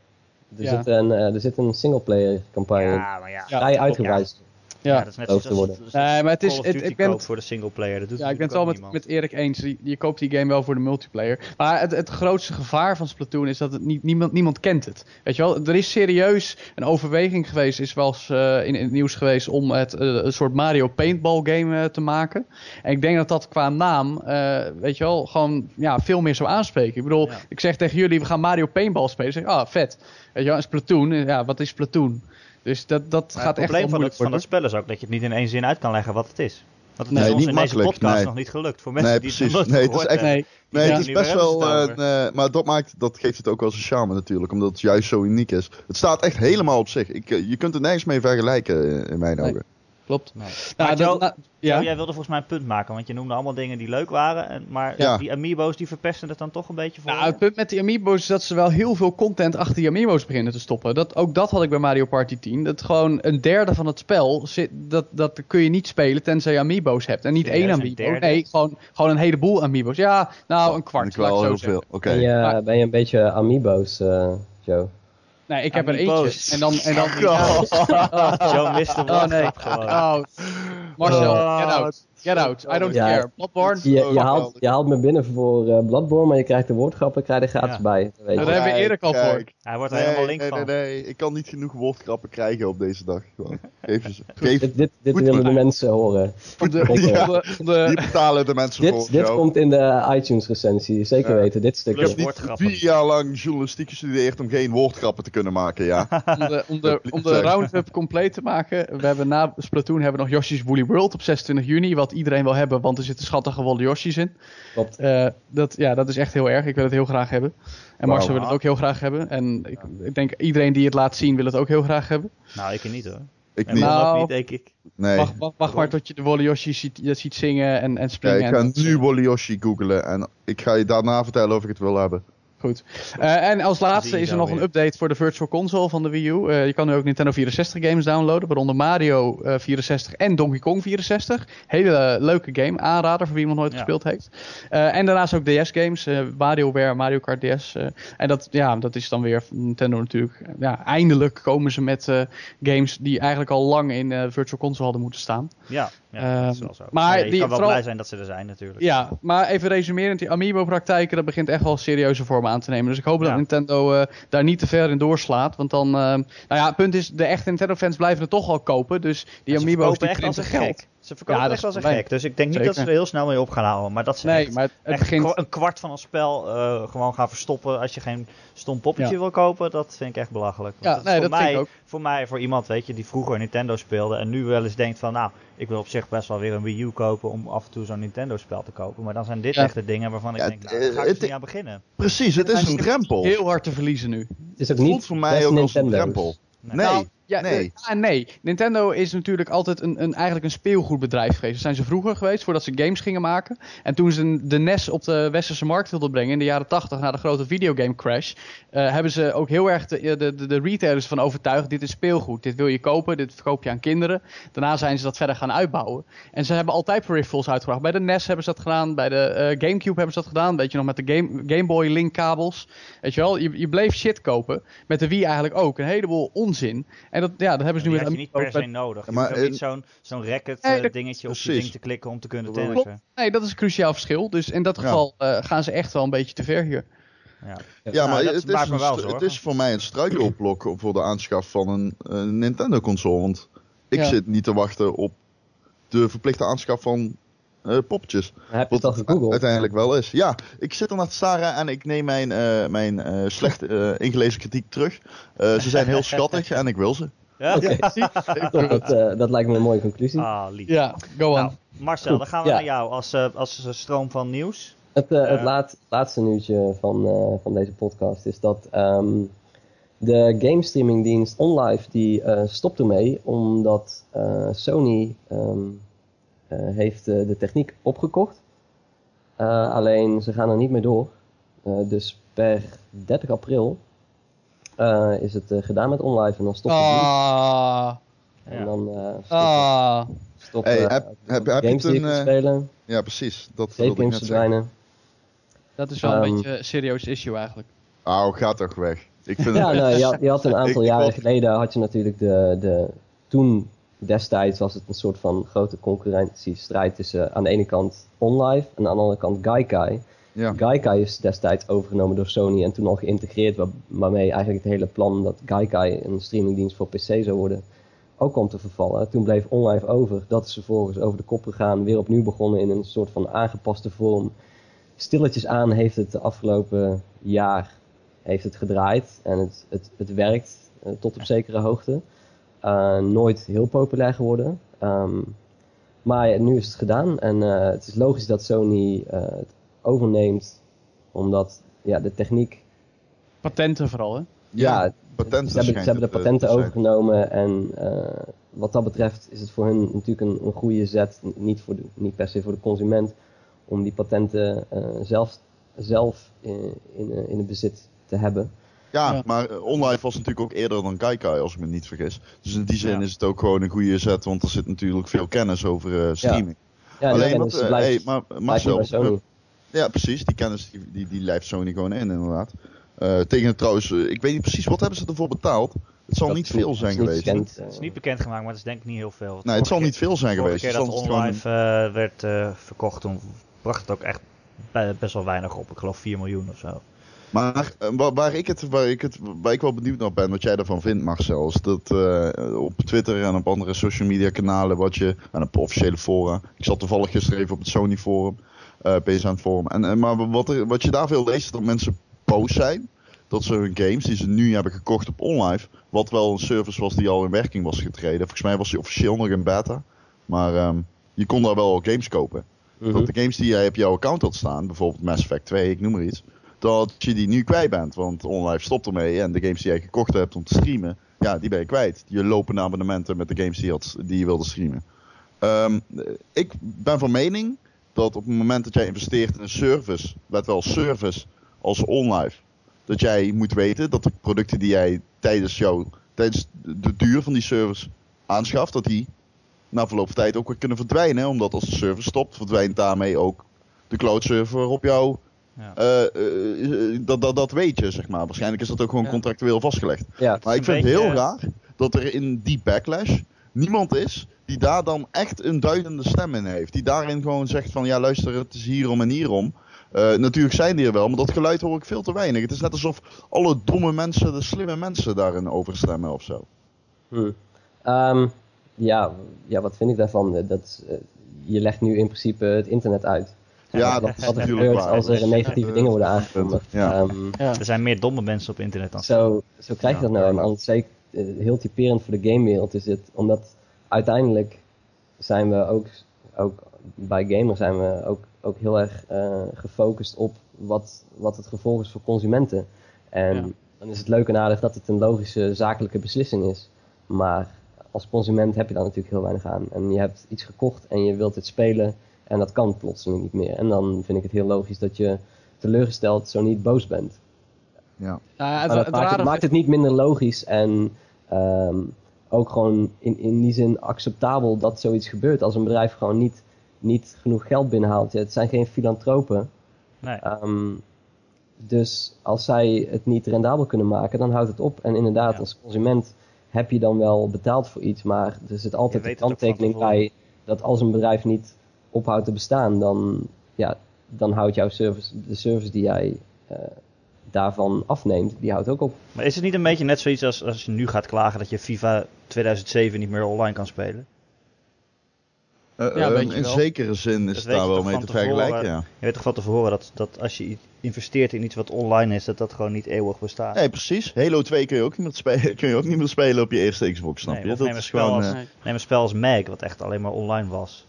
ja. zit een, uh, er zit een singleplayer campagne ja, maar ja. vrij uitgebreid. Ja, ja, dat is net zoals worden. nee, maar het is, het, ik ben voor de singleplayer. Dat doet ja, ik ben het wel met, met Erik eens. Je, je, koopt die game wel voor de multiplayer. Maar het, het grootste gevaar van Splatoon is dat het niet, niemand, niemand kent het. Weet je wel, er is serieus een overweging geweest, is wel eens uh, in, in, het nieuws geweest om het uh, een soort Mario Paintball game uh, te maken. En ik denk dat dat qua naam, weet je wel, gewoon ja, veel meer zou aanspreken. Ik bedoel, ja. ik zeg tegen jullie, we gaan Mario Paintball spelen. zeg, ah, vet. Weet je wel, en Splatoon, ja, wat is Splatoon? Dus dat, dat gaat echt Het probleem van het, het spel is ook dat je het niet in één zin uit kan leggen wat het is. Want het nee, is ons in deze podcast nee. nog niet gelukt. Voor mensen nee, die precies. het nee, het is echt, nee, nee het is best wel... Uh, maar dat, maakt, dat geeft het ook wel zijn charme natuurlijk. Omdat het juist zo uniek is. Het staat echt helemaal op zich. Ik, je kunt er nergens mee vergelijken in mijn ogen klopt. Nee. Nou, Joe, nou, ja. jij wilde volgens mij een punt maken, want je noemde allemaal dingen die leuk waren. En, maar ja. die amiibo's die verpesten het dan toch een beetje voor Nou, het punt met die amiibo's is dat ze wel heel veel content achter die amiibo's beginnen te stoppen. Dat, ook dat had ik bij Mario Party 10. Dat gewoon een derde van het spel, zit, dat, dat kun je niet spelen tenzij je amiibo's hebt. En niet één amiibo. Nee, gewoon, gewoon een heleboel amiibo's. Ja, nou een kwart. Ik wel heel veel. Oké. Ben, je, ben je een beetje amiibo's, uh, Joe? Nee, ik heb er eentje. En dan... En dan oh. Joe mist hem oh, nee. Oh. Marcel, oh. get out. Get out, I don't care. Bloodborne. Je, je, haalt, je haalt me binnen voor uh, Bloodborne, maar je krijgt de woordgrappen krijg je gratis ja. bij. Weet Daar hebben we Erik al voor. Hij wordt er helemaal link nee, van. Nee, nee, ik kan niet genoeg woordgrappen krijgen op deze dag. Geef ze, geef, dit dit, dit willen de mensen horen. Van de, de, de, Hier betalen de mensen dit, voor. Dit komt in de iTunes recensie, zeker ja. weten. Dit stukje. Ik heb niet vier jaar lang journalistiek gestudeerd om geen woordgrappen te kunnen maken, ja. om de, om de, om de roundup compleet te maken, we hebben na Splatoon hebben we nog Yoshi's Woolly World op 26 juni, wat iedereen wil hebben, want er zitten schattige Yoshi's in. Klopt. Uh, dat, ja, dat is echt heel erg. Ik wil het heel graag hebben. En wow, Marcel wil het ook heel graag hebben. En ik, ik, denk iedereen die het laat zien wil het ook heel graag hebben. Nou, ik niet hoor. Ik en niet. Nou, ook niet, denk ik. Nee. Wacht, wacht, wacht maar tot je de Wally Yoshi ziet, ziet zingen en, en springen. Ja, ik ga nu Wally Yoshi googlen en ik ga je daarna vertellen of ik het wil hebben. Goed. Uh, en als laatste is er nog een update voor de Virtual Console van de Wii U. Uh, je kan nu ook Nintendo 64 games downloaden, waaronder Mario uh, eh, 64 en Donkey Kong 64. Hele leuke game, aanrader voor wie nog nooit ja. gespeeld heeft. en daarnaast ook DS games, WarioWare, Mario Kart DS. en dat, ja, dat is dan weer Nintendo natuurlijk. Ja, eindelijk komen ze met games die eigenlijk al lang in Virtual Console hadden moeten staan. Ja, ja dat is wel zo. Maar ja, je die, kan wel vooral, blij zijn dat ze er zijn natuurlijk. Ja, maar even resumerend, die Amiibo-praktijken, dat begint echt wel serieuze vormen aan te nemen. Dus ik hoop dat Nintendo uh, daar niet te ver in doorslaat. Want dan, uh, nou ja, het punt is, de echte Nintendo-fans blijven het toch al kopen. Dus die Amiibo's die echt als geld. Ze verkopen ja, echt als een gek. Dus ik denk niet Zeker. dat ze er heel snel mee op gaan houden. Maar dat ze nee, echt, maar het, echt begint... een kwart van een spel uh, gewoon gaan verstoppen als je geen stom poppetje ja. wil kopen, dat vind ik echt belachelijk. Ja, dat nee, voor dat mij, vind ik ook. Voor mij, voor iemand weet je, die vroeger Nintendo speelde en nu wel eens denkt van, nou, ik wil op zich best wel weer een Wii U kopen om af en toe zo'n Nintendo spel te kopen. Maar dan zijn dit ja. echt de dingen waarvan ik denk, nou, daar ga ik dus niet aan beginnen. Precies, het is een drempel. Heel hard te verliezen nu. Het is ook niet voor mij ook als een drempel. Nee. Ja, nee. Ah, nee. Nintendo is natuurlijk altijd een, een, eigenlijk een speelgoedbedrijf geweest. Dat zijn ze vroeger geweest, voordat ze games gingen maken. En toen ze de NES op de westerse markt wilden brengen in de jaren 80, na de grote videogame crash, uh, hebben ze ook heel erg de, de, de, retailers van overtuigd, dit is speelgoed, dit wil je kopen, dit verkoop je aan kinderen. Daarna zijn ze dat verder gaan uitbouwen. En ze hebben altijd peripherals uitgebracht. Bij de NES hebben ze dat gedaan, bij de uh, Gamecube hebben ze dat gedaan, weet je nog, met de Game, Game Boy Link kabels. Weet je wel, je, je bleef shit kopen. Met de Wii eigenlijk ook, een heleboel onzin. En dat, ja, dat hebben ze nu met heb je niet per se nodig. Je maar, niet zo'n zo'n racket nee, uh, dingetje precies. op je ding te klikken om te kunnen tennissen. Nee, dat is een cruciaal verschil. Dus in dat geval ja. uh, gaan ze echt wel een beetje te ver hier. Ja, Ja, maar dat het, is wel zorgen. het is voor mij een struikelblok voor de aanschaf van een, een Nintendo-console. Want ik Ja. zit niet te wachten op de verplichte aanschaf van eh poppetjes. Heb je het al Wat gegoogeld? uiteindelijk wel is. Ja, ik zit er naar te staren en ik neem mijn, eh, mijn eh, slecht eh, ingelezen kritiek terug. Eh, ze zijn heel schattig en ik wil ze. Ja? Oké. Top, dat, eh, dat lijkt me een mooie conclusie. Ah, lief. Ja, go on. Nou, Marcel, dan gaan we Ja. naar jou als, eh, als stroom van nieuws. Het, het laat- laatste nieuwtje van, eh, van deze podcast is dat ehm, de game streamingdienst OnLive die eh, stopt ermee omdat eh, Sony ehm, eh, heeft eh, de techniek opgekocht. Eh, alleen ze gaan er niet mee door. Eh, dus per 30 april eh, is het eh, gedaan met OnLive en dan stopt het. Ah, En Ja. dan eh stopt, ah. Hey, eh, heb- heb- heb je games je eh, spelen, Ja, precies. Dat wilde ik net zeggen. Dat is wel een Ehm, beetje een serieus issue eigenlijk. Oh, ga toch weg. Ik vind Ja, het nou, je, had, je had een aantal Ik- jaren geleden had je natuurlijk de, de. Toen destijds was het een soort van grote concurrentiestrijd tussen aan de ene kant OnLive en aan de andere kant Gaikai. Ja. Gaikai is destijds overgenomen door Sony en toen al geïntegreerd, waar- waarmee eigenlijk het hele plan dat Gaikai een streamingdienst voor PC zou worden ook kwam te vervallen. Toen bleef OnLive over. Dat is vervolgens over de kop gegaan, weer opnieuw begonnen in een soort van aangepaste vorm. Stilletjes aan heeft het de afgelopen jaar heeft het gedraaid en het, het, het werkt eh, tot op zekere hoogte. Eh, nooit heel populair geworden. Ehm, maar ja, nu is het gedaan en eh, het is logisch dat Sony eh, het overneemt, omdat ja, de techniek Patenten vooral, hè? ja, patenten ze, hebben, ze hebben de patenten overgenomen en eh, wat dat betreft is het voor hun natuurlijk een, een goede zet, niet, voor de, niet per se voor de consument, om die patenten eh, zelf, zelf in, in, in het bezit te hebben. Ja, Ja. maar eh, OnLive was natuurlijk ook eerder dan Gaikai, als ik me niet vergis. Dus in die zin Ja. is het ook gewoon een goede zet, want er zit natuurlijk veel kennis over eh, streaming. Ja, Alleen, wat, dus blijft, hey, maar Marcel, ja precies, die kennis die, die, die lijft Sony gewoon in inderdaad. Eh, tegen het trouwens, ik weet niet precies, wat hebben ze ervoor betaald? Het zal Dat niet veel zijn is niet geweest. bekend, Het is niet bekendgemaakt, maar het is denk ik niet heel veel. Nee, het zal niet veel zijn geweest. Vorige keer dat het OnLive eh, werd eh, verkocht, toen bracht het ook echt be- best wel weinig op. Ik geloof 4 miljoen of zo. Maar eh, waar, waar ik het, waar, ik het, waar ik wel benieuwd naar ben, wat jij ervan vindt, Marcel, is dat eh, op Twitter en op andere social media kanalen, wat je, en op officiële fora, ik zat toevallig gisteren even op het Sony forum, eh PSN forum, en, en, maar wat, er, wat je daar veel leest, is dat mensen boos zijn, dat ze hun games die ze nu hebben gekocht op OnLive, wat wel een service was die al in werking was getreden, volgens mij was die officieel nog in beta, maar ehm, je kon daar wel games kopen. mhm. Dat de games die jij op jouw account had staan, bijvoorbeeld Mass Effect 2, ik noem maar iets, dat je die nu kwijt bent. Want OnLive stopt ermee en de games die jij gekocht hebt om te streamen, ja, die ben je kwijt. Je lopende abonnementen met de games die je, had, die je wilde streamen. Ehm, ik ben van mening dat op het moment dat jij investeert in een service, let wel service als OnLive, dat jij moet weten dat de producten die jij tijdens, jou, tijdens de duur van die service aanschaft, dat die na verloop van tijd ook weer kunnen verdwijnen. Omdat als de server stopt, verdwijnt daarmee ook de cloud server op jou. Ja. Eh, eh, eh, dat, dat, dat weet je, zeg maar. Waarschijnlijk is dat ook gewoon Ja. contractueel vastgelegd. ja, Maar ik vind het heel raar dat er in die backlash niemand is die daar dan echt een duidende stem in heeft. Die daarin gewoon zegt van ja luister, het is hierom en hierom. Eh, natuurlijk zijn die er wel, maar dat geluid hoor ik veel te weinig. Het is net alsof alle domme mensen de slimme mensen daarin overstemmen of zo. Hm. Ehm, ja, ja, wat vind ik daarvan? Eh, Dat, eh, je legt nu in principe het internet uit. Ja, dat is natuurlijk waar. als er negatieve dingen worden aangekondigd. Ja. Ehm, Ja. Er zijn meer domme mensen op internet dan zo, zo krijg je Ja. dat nou. Want zeker, eh, heel typerend voor de gamewereld is dit, omdat uiteindelijk zijn we ook, ook bij gamers zijn we ook, ook heel erg eh, gefocust op wat, wat het gevolg is voor consumenten. En Ja. dan is het leuk en aardig dat het een logische zakelijke beslissing is. Maar als consument heb je daar natuurlijk heel weinig aan. En je hebt iets gekocht en je wilt het spelen en dat kan plotseling niet meer. En dan vind ik het heel logisch dat je teleurgesteld zo niet boos bent. Ja. Ja, het, Maar dat het maakt, het, rare maakt het niet minder logisch en ehm, ook gewoon in, in die zin acceptabel dat zoiets gebeurt. Als een bedrijf gewoon niet, niet genoeg geld binnenhaalt. Ja, het zijn geen filantropen. Nee. Ehm, dus als zij het niet rendabel kunnen maken, dan houdt het op. En inderdaad, Ja. als consument heb je dan wel betaald voor iets, maar er zit altijd een kanttekening bij dat als een bedrijf niet ophoudt te bestaan, dan, ja, dan houdt jouw service, de service die jij, eh, daarvan afneemt, die houdt ook op. Maar is het niet een beetje net zoiets als als je nu gaat klagen dat je FIFA 2007 niet meer online kan spelen? Eh, Ja, eh, je in wel. zekere zin is Dat het daar wel mee te vergelijken, ja. Je weet toch van tevoren dat, dat als je investeert in iets wat online is, dat dat gewoon niet eeuwig bestaat. Nee, precies. Halo 2 kun je ook niet meer spelen, kun je ook niet meer spelen op je eerste Xbox, snap Nee, je? Dat neem een spel gewoon... als- eh, Nee. Neem een spel als Mag, wat echt alleen maar online was.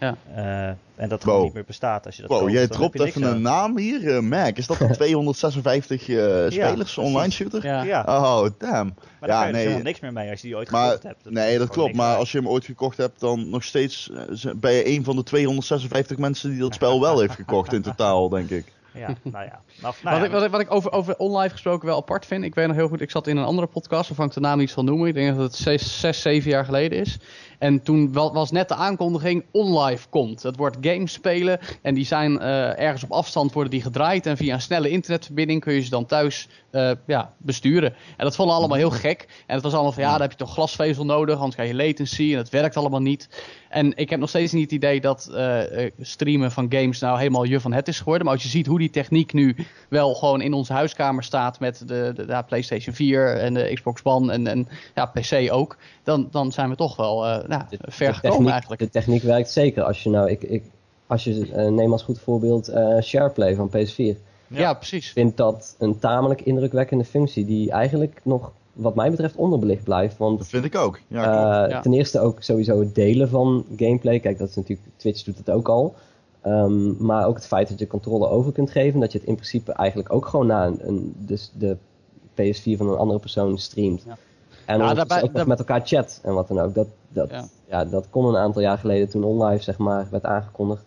Ja. Eh, en dat gewoon Wow. niet meer bestaat als je dat Wow, koopt, jij dropt even aan. een naam hier. eh Mac, is dat een 256 eh, spelers online shooter? Ja. Ja, Oh, damn. maar daar ja, kan je dus nee. helemaal niks meer mee als je die ooit Maar, gekocht hebt. nee, dat klopt. Maar als je hem ooit gekocht hebt, dan nog steeds ben je een van de 256 mensen die dat spel wel heeft gekocht in totaal, denk ik. Ja, nou ja. Nou, nou Wat, ja, ik, wat, ik, wat ik over, over online gesproken wel apart vind. Ik weet nog heel goed, ik zat in een andere podcast waarvan ik de naam niet zal noemen. Ik denk dat het zes, zes zeven jaar geleden is. En toen was net de aankondiging OnLive komt. Dat wordt games spelen en die zijn eh, ergens op afstand worden die gedraaid. En via een snelle internetverbinding kun je ze dan thuis eh, ja, besturen. En dat vonden we allemaal heel gek. En het was allemaal van ja, dan heb je toch glasvezel nodig, anders krijg je latency en het werkt allemaal niet. En ik heb nog steeds niet het idee dat eh, eh, streamen van games nou helemaal je van het is geworden. Maar als je ziet hoe die techniek nu wel gewoon in onze huiskamer staat met de, de, PlayStation 4 en de Xbox One en, en ja, PC ook, dan, dan zijn we toch wel nou, De- ver gekomen techniek, eigenlijk. De techniek werkt zeker. Als je nou, ik, ik, als je neem als goed voorbeeld SharePlay van PS4. Ja, precies. Ik vind dat een tamelijk indrukwekkende functie die eigenlijk nog, wat mij betreft, onderbelicht blijft. Want Dat vind ik ook. Ja, eh. Ja. ten eerste ook sowieso het delen van gameplay. Kijk, dat is natuurlijk, Twitch doet het ook al. Ehm, maar ook het feit dat je controle over kunt geven. Dat je het in principe eigenlijk ook gewoon naar een, een, dus de PS4 van een andere persoon streamt. Ja. En Ja, daarbij- ook nog daar- met elkaar chat en wat dan ook. Dat, dat, Ja. ja. dat kon een aantal jaar geleden toen OnLive zeg maar, werd aangekondigd.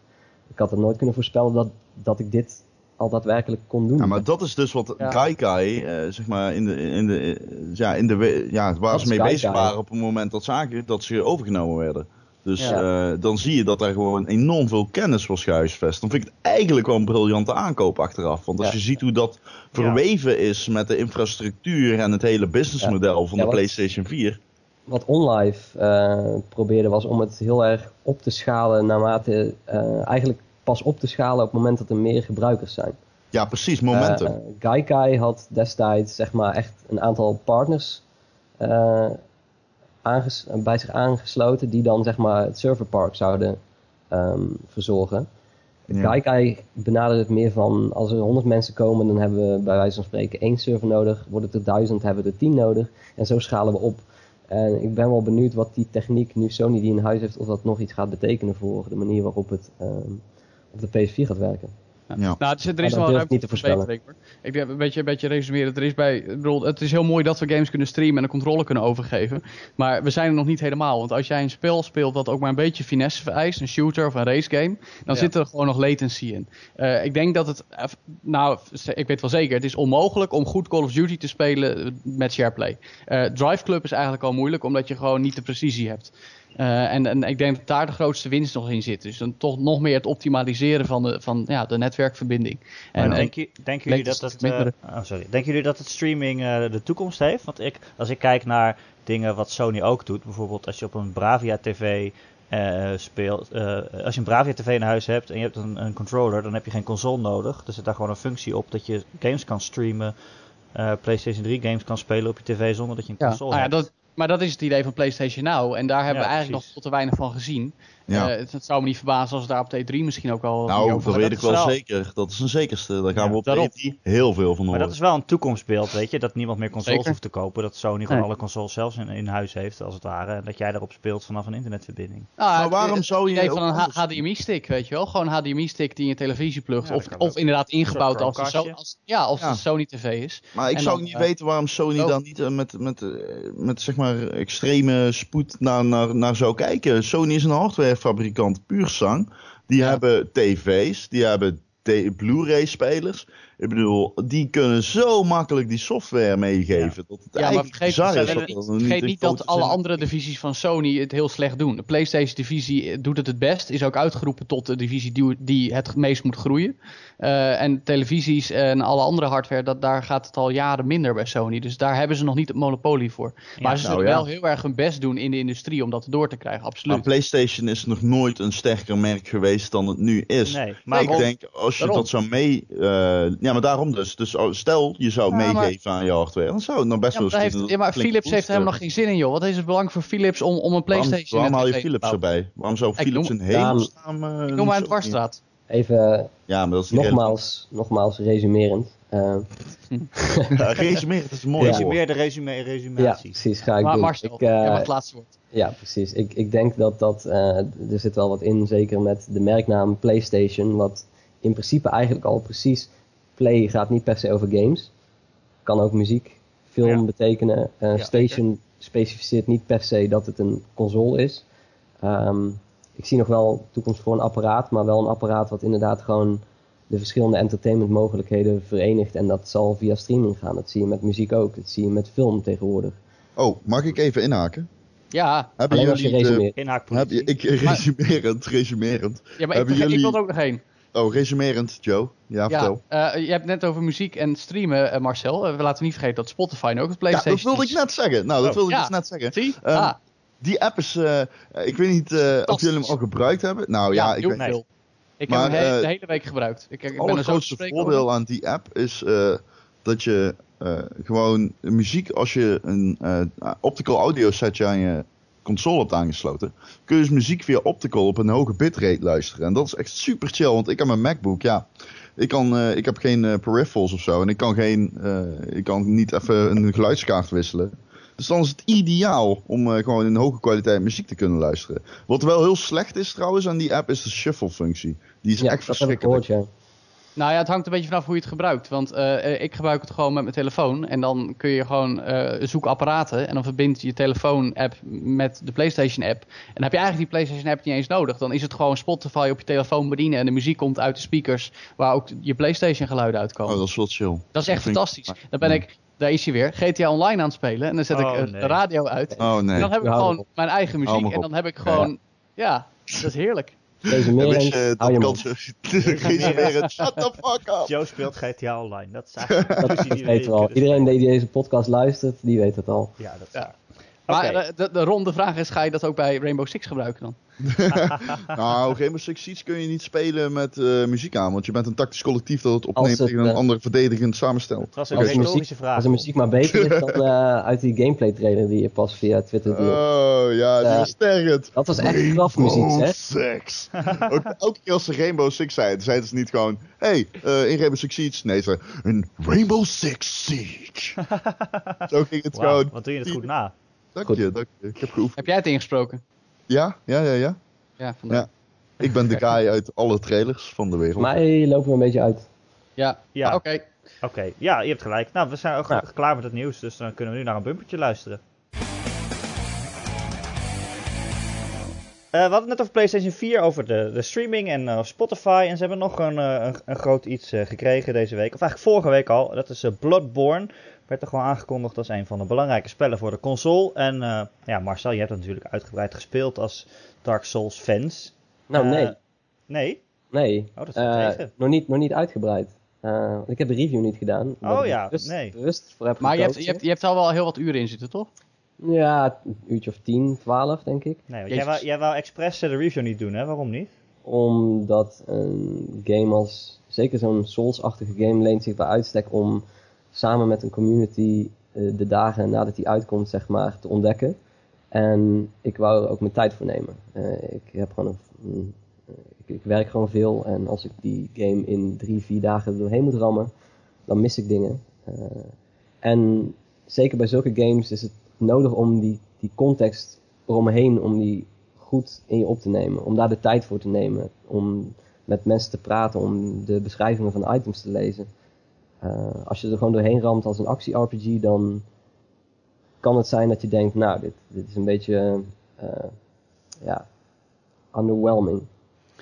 Ik had het nooit kunnen voorspellen dat, dat ik dit al daadwerkelijk kon doen. Ja, maar dat is dus wat Ja. Gaikai, eh zeg maar, in de, in de, ja, in de, ja, waar ze mee bezig waren op het moment dat ze, aange- dat ze overgenomen werden. Dus Ja. eh, dan zie je dat er gewoon enorm veel kennis was gehuisvest. Dan vind ik het eigenlijk wel een briljante aankoop achteraf. Want als Ja. je ziet hoe dat verweven is met de infrastructuur en het hele businessmodel van de PlayStation 4. wat OnLive eh probeerde was om het heel erg op te schalen naarmate eigenlijk pas op te schalen op het moment dat er meer gebruikers zijn. Ja, precies, momentum. Eh, Gaikai had destijds zeg maar echt een aantal partners eh, bij zich aangesloten die dan zeg maar het serverpark zouden ehm, verzorgen. Ja. Gaikai benadert het meer van als er 100 mensen komen, dan hebben we bij wijze van spreken één server nodig. Wordt het er 1000, hebben we er 10 nodig. En zo schalen we op. En ik ben wel benieuwd wat die techniek, nu Sony die in huis heeft, of dat nog iets gaat betekenen voor de manier waarop het ehm, op de PS4 gaat werken. ja. Nou, is, er is dat wel durf ik ruimte niet te voorspellen. Ik denk een beetje, een beetje resumeren. Er is bij, bedoel, het is heel mooi dat we games kunnen streamen en de controle kunnen overgeven. Maar we zijn er nog niet helemaal. Want als jij een spel speelt dat ook maar een beetje finesse vereist, een shooter of een race game, dan Ja. zit er gewoon nog latency in. Eh, ik denk dat het, eh, nou, ik weet wel zeker, het is onmogelijk om goed Call of Duty te spelen met SharePlay. Eh Drive Club is eigenlijk al moeilijk, omdat je gewoon niet de precisie hebt. Eh, en, en ik denk dat daar de grootste winst nog in zit. Dus dan toch nog meer het optimaliseren van de, van, ja, de netwerkverbinding. En, En en- denk je, denken jullie dat het eh, oh, sorry. denken jullie dat het streaming eh, de toekomst heeft? Want ik, als ik kijk naar dingen wat Sony ook doet, bijvoorbeeld als je op een Bravia TV eh, speelt, eh, als je een Bravia TV in huis hebt en je hebt een, een controller, dan heb je geen console nodig. Er zit daar gewoon een functie op dat je games kan streamen, eh, PlayStation 3 games kan spelen op je tv zonder dat je een ja, console ja, hebt. dat, maar dat is het idee van PlayStation Now. En daar hebben Ja, we eigenlijk precies. nog veel te weinig van gezien. Ja. Eh, het, het zou me niet verbazen als we daar op T3 misschien ook al Nou, over dat weet dat ik wel wel- zeker. Dat is een zekerste. Daar gaan Ja, we op daarom. de heel veel van Maar horen. dat is wel een toekomstbeeld, weet je. Dat niemand meer consoles Zeker. hoeft te kopen. Dat Sony gewoon Nee. alle consoles zelfs in, in huis heeft, als het ware. En dat jij daarop speelt vanaf een internetverbinding. Nou, Maar het- waarom het zou je ook van een HDMI-stick, weet je wel? Gewoon een HDMI-stick die in je televisie plugt. Ja, of, of inderdaad ingebouwd als, de als, ja, als Ja. de Sony TV is. Maar ik En zou dan, niet eh, weten waarom Sony dan niet eh, met, met, met zeg maar extreme spoed naar, naar, naar zou kijken. Sony is een hardwarefabrikant, puur zang. Die Ja. hebben tv's, die hebben Blu-ray spelers. Ik bedoel, die kunnen zo makkelijk die software meegeven. Dat het Ja, maar eigenlijk vergeet, bizar is vergeet dat niet, niet vergeet een niet dat alle andere divisies van Sony het heel slecht doen. De PlayStation-divisie eh, doet het het best. Is ook uitgeroepen tot de divisie die, die het meest moet groeien. Eh, en televisies en alle andere hardware, dat, daar gaat het al jaren minder bij Sony. Dus daar hebben ze nog niet het monopolie voor. Maar ze nou zullen ja. wel heel erg hun best doen in de industrie om dat door te krijgen. Maar Absoluut. PlayStation is nog nooit een sterker merk geweest dan het nu is. Nee, maar ik waarom- denk, als je Waarom? dat zou mee, eh, ja, Ja, maar daarom dus. Dus oh, stel je zou Ja, maar- meegeven aan je hardware, dan zou het nog best Ja, wel eens ja, maar Philips heeft er helemaal geen zin in, joh. Wat is het belang voor Philips om, om een PlayStation Waarom, waarom haal je Philips erbij? Waarom zou Ik Philips noem- in Ja, hemelsnaam... eh, Ik niet noem maar een dwarsstraat. Even Ja, maar dat is niet nogmaals, nogmaals resumerend. Eh, relevant. Ja, is een mooi Ja. Resumeer de resume, ja, resumatie. precies, ga ik Maar doen. Marcel, Ik, eh, het laatste woord. Ja, precies. Ik, ik denk dat dat. eh, er zit wel wat in, zeker met de merknaam PlayStation. Wat in principe eigenlijk al precies. Play gaat niet per se over games. Kan ook muziek, film Ja. betekenen. Eh, Ja, Station specificeert niet per se dat het een console is. Ehm, ik zie nog wel toekomst voor een apparaat, maar wel een apparaat wat inderdaad gewoon de verschillende entertainmentmogelijkheden verenigt. En dat zal via streaming gaan. Dat zie je met muziek ook. Dat zie je met film tegenwoordig. Oh, mag ik even inhaken? Ja, Hebben Alleen als je jullie... de- heb je, ik, resumerend, resumerend. ja maar ik, Hebben ik jullie- wil er ook nog één. Oh, resumerend, Joe. Ja, Ja, vertel. eh, je hebt net over muziek en streamen, eh, Marcel. Eh, we laten niet vergeten dat Spotify nu ook het Ja, PlayStation dat wilde ik is. net zeggen. Nou, dat Oh. wilde ik Ja. dus net zeggen. Zie? Ehm, ah, Die app is... eh, ik weet niet eh, of jullie hem al gebruikt hebben. Nou ja, ja, ik heel weet veel. Ik Maar, heb hem he- de hele week gebruikt. Ik, ik ben Het zo allergrootste te spreken voordeel over. aan die app is eh, dat je eh, gewoon muziek, als je een eh, optical audio setje aan je console hebt aangesloten, kun je dus muziek via optical op een hoge bitrate luisteren. En dat is echt super chill, want ik heb een MacBook, ja. Ik, kan, eh, ik heb geen eh, peripherals of zo en ik kan, geen, eh, ik kan niet even een geluidskaart wisselen. Dus dan is het ideaal om gewoon in hoge kwaliteit muziek te kunnen luisteren. Wat wel heel slecht is trouwens aan die app is de shuffle functie. Die is Ja, echt verschrikkelijk. gehoord, ja. Nou ja, het hangt een beetje vanaf hoe je het gebruikt. Want eh, eh, ik gebruik het gewoon met mijn telefoon. En dan kun je gewoon eh zoeken apparaten. En dan verbindt je telefoon-app met de PlayStation-app. En dan heb je eigenlijk die PlayStation-app niet eens nodig. Dan is het gewoon Spotify op je telefoon bedienen. En de muziek komt uit de speakers waar ook je PlayStation-geluiden uitkomen. Oh, dat is wel chill. dat is echt vind ik- fantastisch. Dan ben ik, daar is hij weer, GTA Online aan het spelen. En dan zet Oh, ik eh, nee. de radio uit. Oh En nee. dan heb ik gewoon mijn eigen muziek. En dan heb ik gewoon, ja, dat is heerlijk. Deze wist je hou je dat kansen reserveren? Shut the fuck up! Joe speelt GTA Online. Dat is Dat we weten we al. kunnen Iedereen die deze podcast luistert, die weet het al. Ja, dat is Ja. Maar eh, de, de ronde vraag is, ga je dat ook bij Rainbow Six gebruiken dan? Nou, Rainbow Six Siege kun je niet spelen met eh, muziek aan, want je bent een tactisch collectief dat het opneemt het, tegen een eh, ander verdedigend samenstel. Het was een retorische muziek, vraag. als de muziek maar beter is dan eh, uit die gameplay trailer die je pas via Twitter deelt. Oh ja, die was. Dat was echt grafmuziek, zeg. Six. Ook, elke keer als ze Rainbow Six zeiden, zeiden ze niet gewoon: hey, eh, in Rainbow Six Siege. Nee, ze een Rainbow Six Siege. Zo ging het Wauw, gewoon. wat doe je het goed na. Dank Goed. je, dank je. Ik heb geoefend. Heb jij het ingesproken? Ja, ja, ja, ja. Ja, vandaar. Ja. Ik ben de guy uit alle trailers van de wereld. Mij lopen we een beetje uit. Ja, Ja. Ah, oké. Oké, ja, je hebt gelijk. Nou, we zijn ook Ja. klaar met het nieuws, dus dan kunnen we nu naar een bumpertje luisteren. Eh, we hadden het net over PlayStation 4, over de, de streaming en eh, Spotify. En ze hebben nog een, eh, een, een groot iets eh, gekregen deze week. Of eigenlijk vorige week al. Dat is Bloodborne. Werd er gewoon aangekondigd als een van de belangrijke spellen voor de console. En eh, ja, Marcel, je hebt het natuurlijk uitgebreid gespeeld als Dark Souls fans. Nou, Eh, nee. Nee? Nee. Oh, dat is Eh, tegen. nog, niet, nog niet uitgebreid. Eh, ik heb de review niet gedaan. Oh ja, bewust, nee. bewust voor heb Maar je hebt, je, hebt, je hebt al wel heel wat uren in zitten, toch? Ja, een uurtje of 10, 12 denk ik. Nee, want jij wou, jij wou expres de review niet doen, hè? Waarom niet? Omdat een game als, zeker zo'n Souls-achtige game, leent zich bij uitstek om samen met een community eh, de dagen nadat die uitkomt, zeg maar, te ontdekken. En ik wou er ook mijn tijd voor nemen. Eh, ik heb gewoon een, eh, ik, werk gewoon veel en als ik die game in drie, vier dagen doorheen moet rammen, dan mis ik dingen. En zeker bij zulke games is het nodig om die, die context eromheen, om die goed in je op te nemen. Om daar de tijd voor te nemen. Om met mensen te praten, om de beschrijvingen van items te lezen. Eh, als je er gewoon doorheen ramt als een actie-RPG, dan kan het zijn dat je denkt, nou, dit, dit is een beetje, eh, ja, underwhelming.